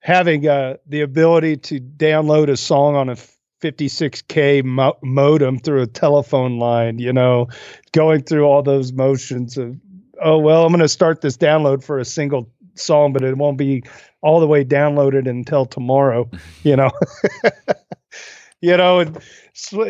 having uh, the ability to download a song on a 56k mo- modem through a telephone line. You know, going through all those motions of oh well, I'm going to start this download for a single song, but it won't be all the way downloaded until tomorrow. You know. [LAUGHS] you know, and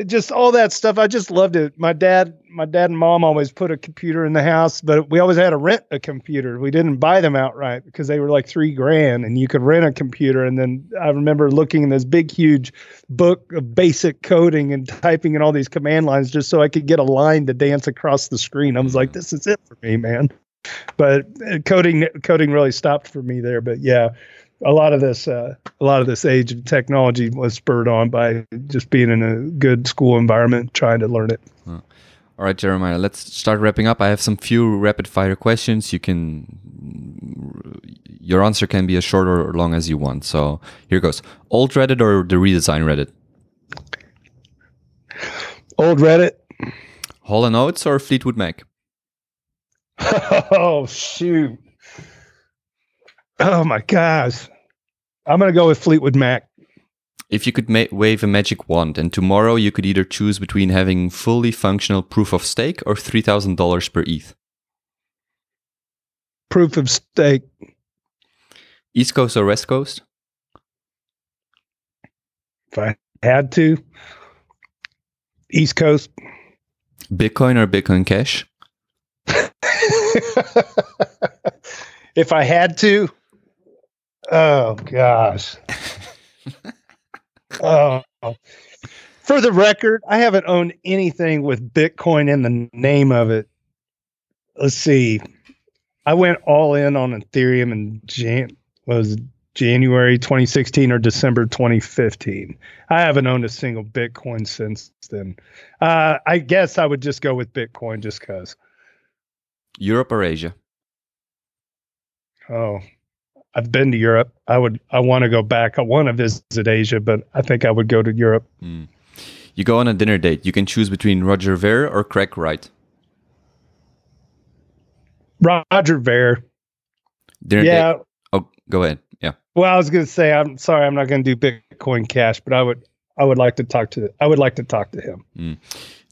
just all that stuff. I just loved it. My dad, my dad and mom always put a computer in the house, but we always had to rent a computer. We didn't buy them outright because they were like three grand, and you could rent a computer. And then I remember looking in this big, huge book of basic coding and typing in all these command lines just so I could get a line to dance across the screen. I was like, this is it for me, man. But uh, coding, coding really stopped for me there. But yeah, a lot of this uh, a lot of this age of technology was spurred on by just being in a good school environment trying to learn it All right, Jeremiah, let's start wrapping up. I have some few rapid fire questions. You can, your answer can be as short or long as you want. So here goes. Old Reddit or the redesign Reddit? old reddit Hall and Oates or Fleetwood Mac? [LAUGHS] oh shoot oh my gosh i'm gonna go with fleetwood mac If you could ma- wave a magic wand and tomorrow you could either choose between having fully functional proof of stake or $3,000 per ETH. proof of stake East Coast or West Coast? if i had to east coast Bitcoin or Bitcoin Cash? [LAUGHS] if i had to oh gosh. [LAUGHS] Oh. For the record i haven't owned anything with bitcoin in the name of it. Let's see. I went all in on ethereum in Jan- was january 2016 or december 2015 i haven't owned a single bitcoin since then. Uh, i guess i would just go with bitcoin just because Europe or Asia? Oh, I've been to Europe. I would. I want to go back. I want to visit Asia, but I think I would go to Europe. Hmm. You go on a dinner date. You can choose between Roger Ver or Craig Wright. Roger Ver. Dinner yeah. date. Oh, go ahead. Yeah. Well, I was going to say. I'm sorry. I'm not going to do Bitcoin Cash, but I would. I would like to talk to. I would like to talk to him.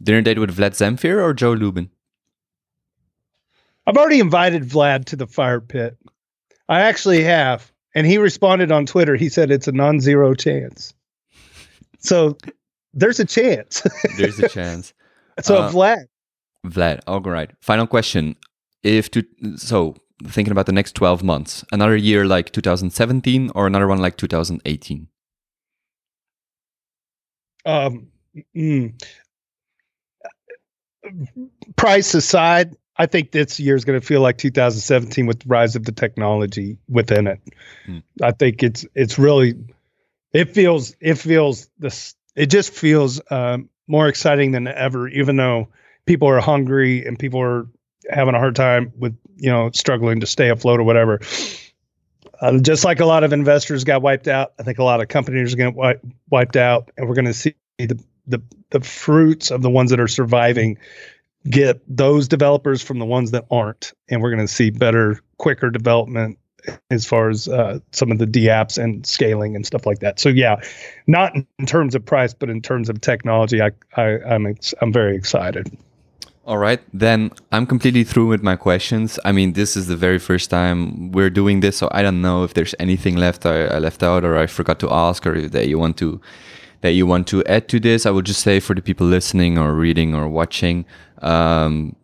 Dinner date with Vlad Zamfir or Joe Lubin? I've already invited Vlad to the fire pit. I actually have, and he responded on Twitter. He said it's a non-zero chance. So there's a chance. [LAUGHS] There's a chance. so Uh, Vlad. Vlad. All right. Final question. If to so thinking about the next 12 months? Another year like 2017 or another one like 2018? Um, mm, price aside, I think this year is going to feel like 2017 with the rise of the technology within it. Hmm. I think it's it's really it feels it feels this it just feels um, more exciting than ever. Even though people are hungry and people are having a hard time with you know struggling to stay afloat or whatever. Uh, just like a lot of investors got wiped out, I think a lot of companies are going to wipe, wiped out, and we're going to see the, the the fruits of the ones that are surviving get those developers from the ones that aren't, and we're going to see better, quicker development as far as uh, some of the D apps and scaling and stuff like that. So yeah, not in terms of price, but in terms of technology, I, I I'm ex- I'm very excited. All right, then I'm completely through with my questions. I mean, this is the very first time we're doing this, so I don't know if there's anything left I, I left out or I forgot to ask or that you want to that you want to add to this. I would just say for the people listening or reading or watching, um,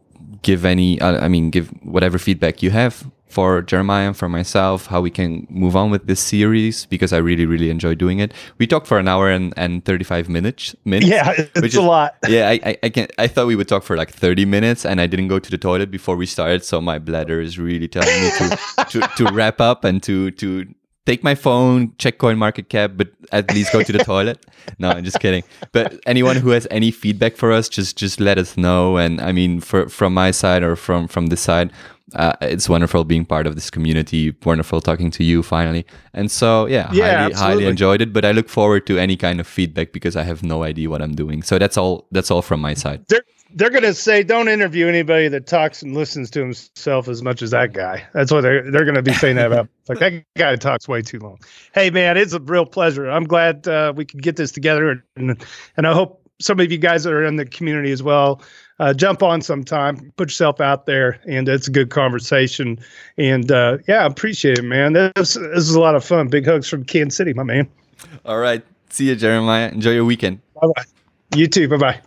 give any, uh, I mean, give whatever feedback you have for Jeremiah and for myself, how we can move on with this series because I really, really enjoy doing it. We talked for an hour and, and 35 minutes. minutes yeah, it's is, a lot. [LAUGHS] Yeah, I, I, I, can, I thought we would talk for like 30 minutes and I didn't go to the toilet before we started. So my bladder is really telling me to, to, to wrap up and to, to take my phone, check CoinMarketCap, but at least go to the toilet. [LAUGHS] No, I'm just kidding. But anyone who has any feedback for us, just just let us know. And I mean, for from my side or from from this side, uh, it's wonderful being part of this community. Wonderful talking to you finally. And so yeah, yeah highly, highly enjoyed it. But I look forward to any kind of feedback because I have no idea what I'm doing. So that's all. That's all from my side. They're going to say don't interview anybody that talks and listens to himself as much as that guy. That's what they're they're going to be saying that about. [LAUGHS] Like that guy talks way too long. Hey man, it's a real pleasure. I'm glad uh, we could get this together, and and I hope some of you guys that are in the community as well uh, jump on sometime. Put yourself out there, and it's a good conversation. And uh, yeah, I appreciate it, man. This this is a lot of fun. Big hugs from Kansas City, my man. All right, see you, Jeremiah. Enjoy your weekend. Bye bye. You too. Bye bye.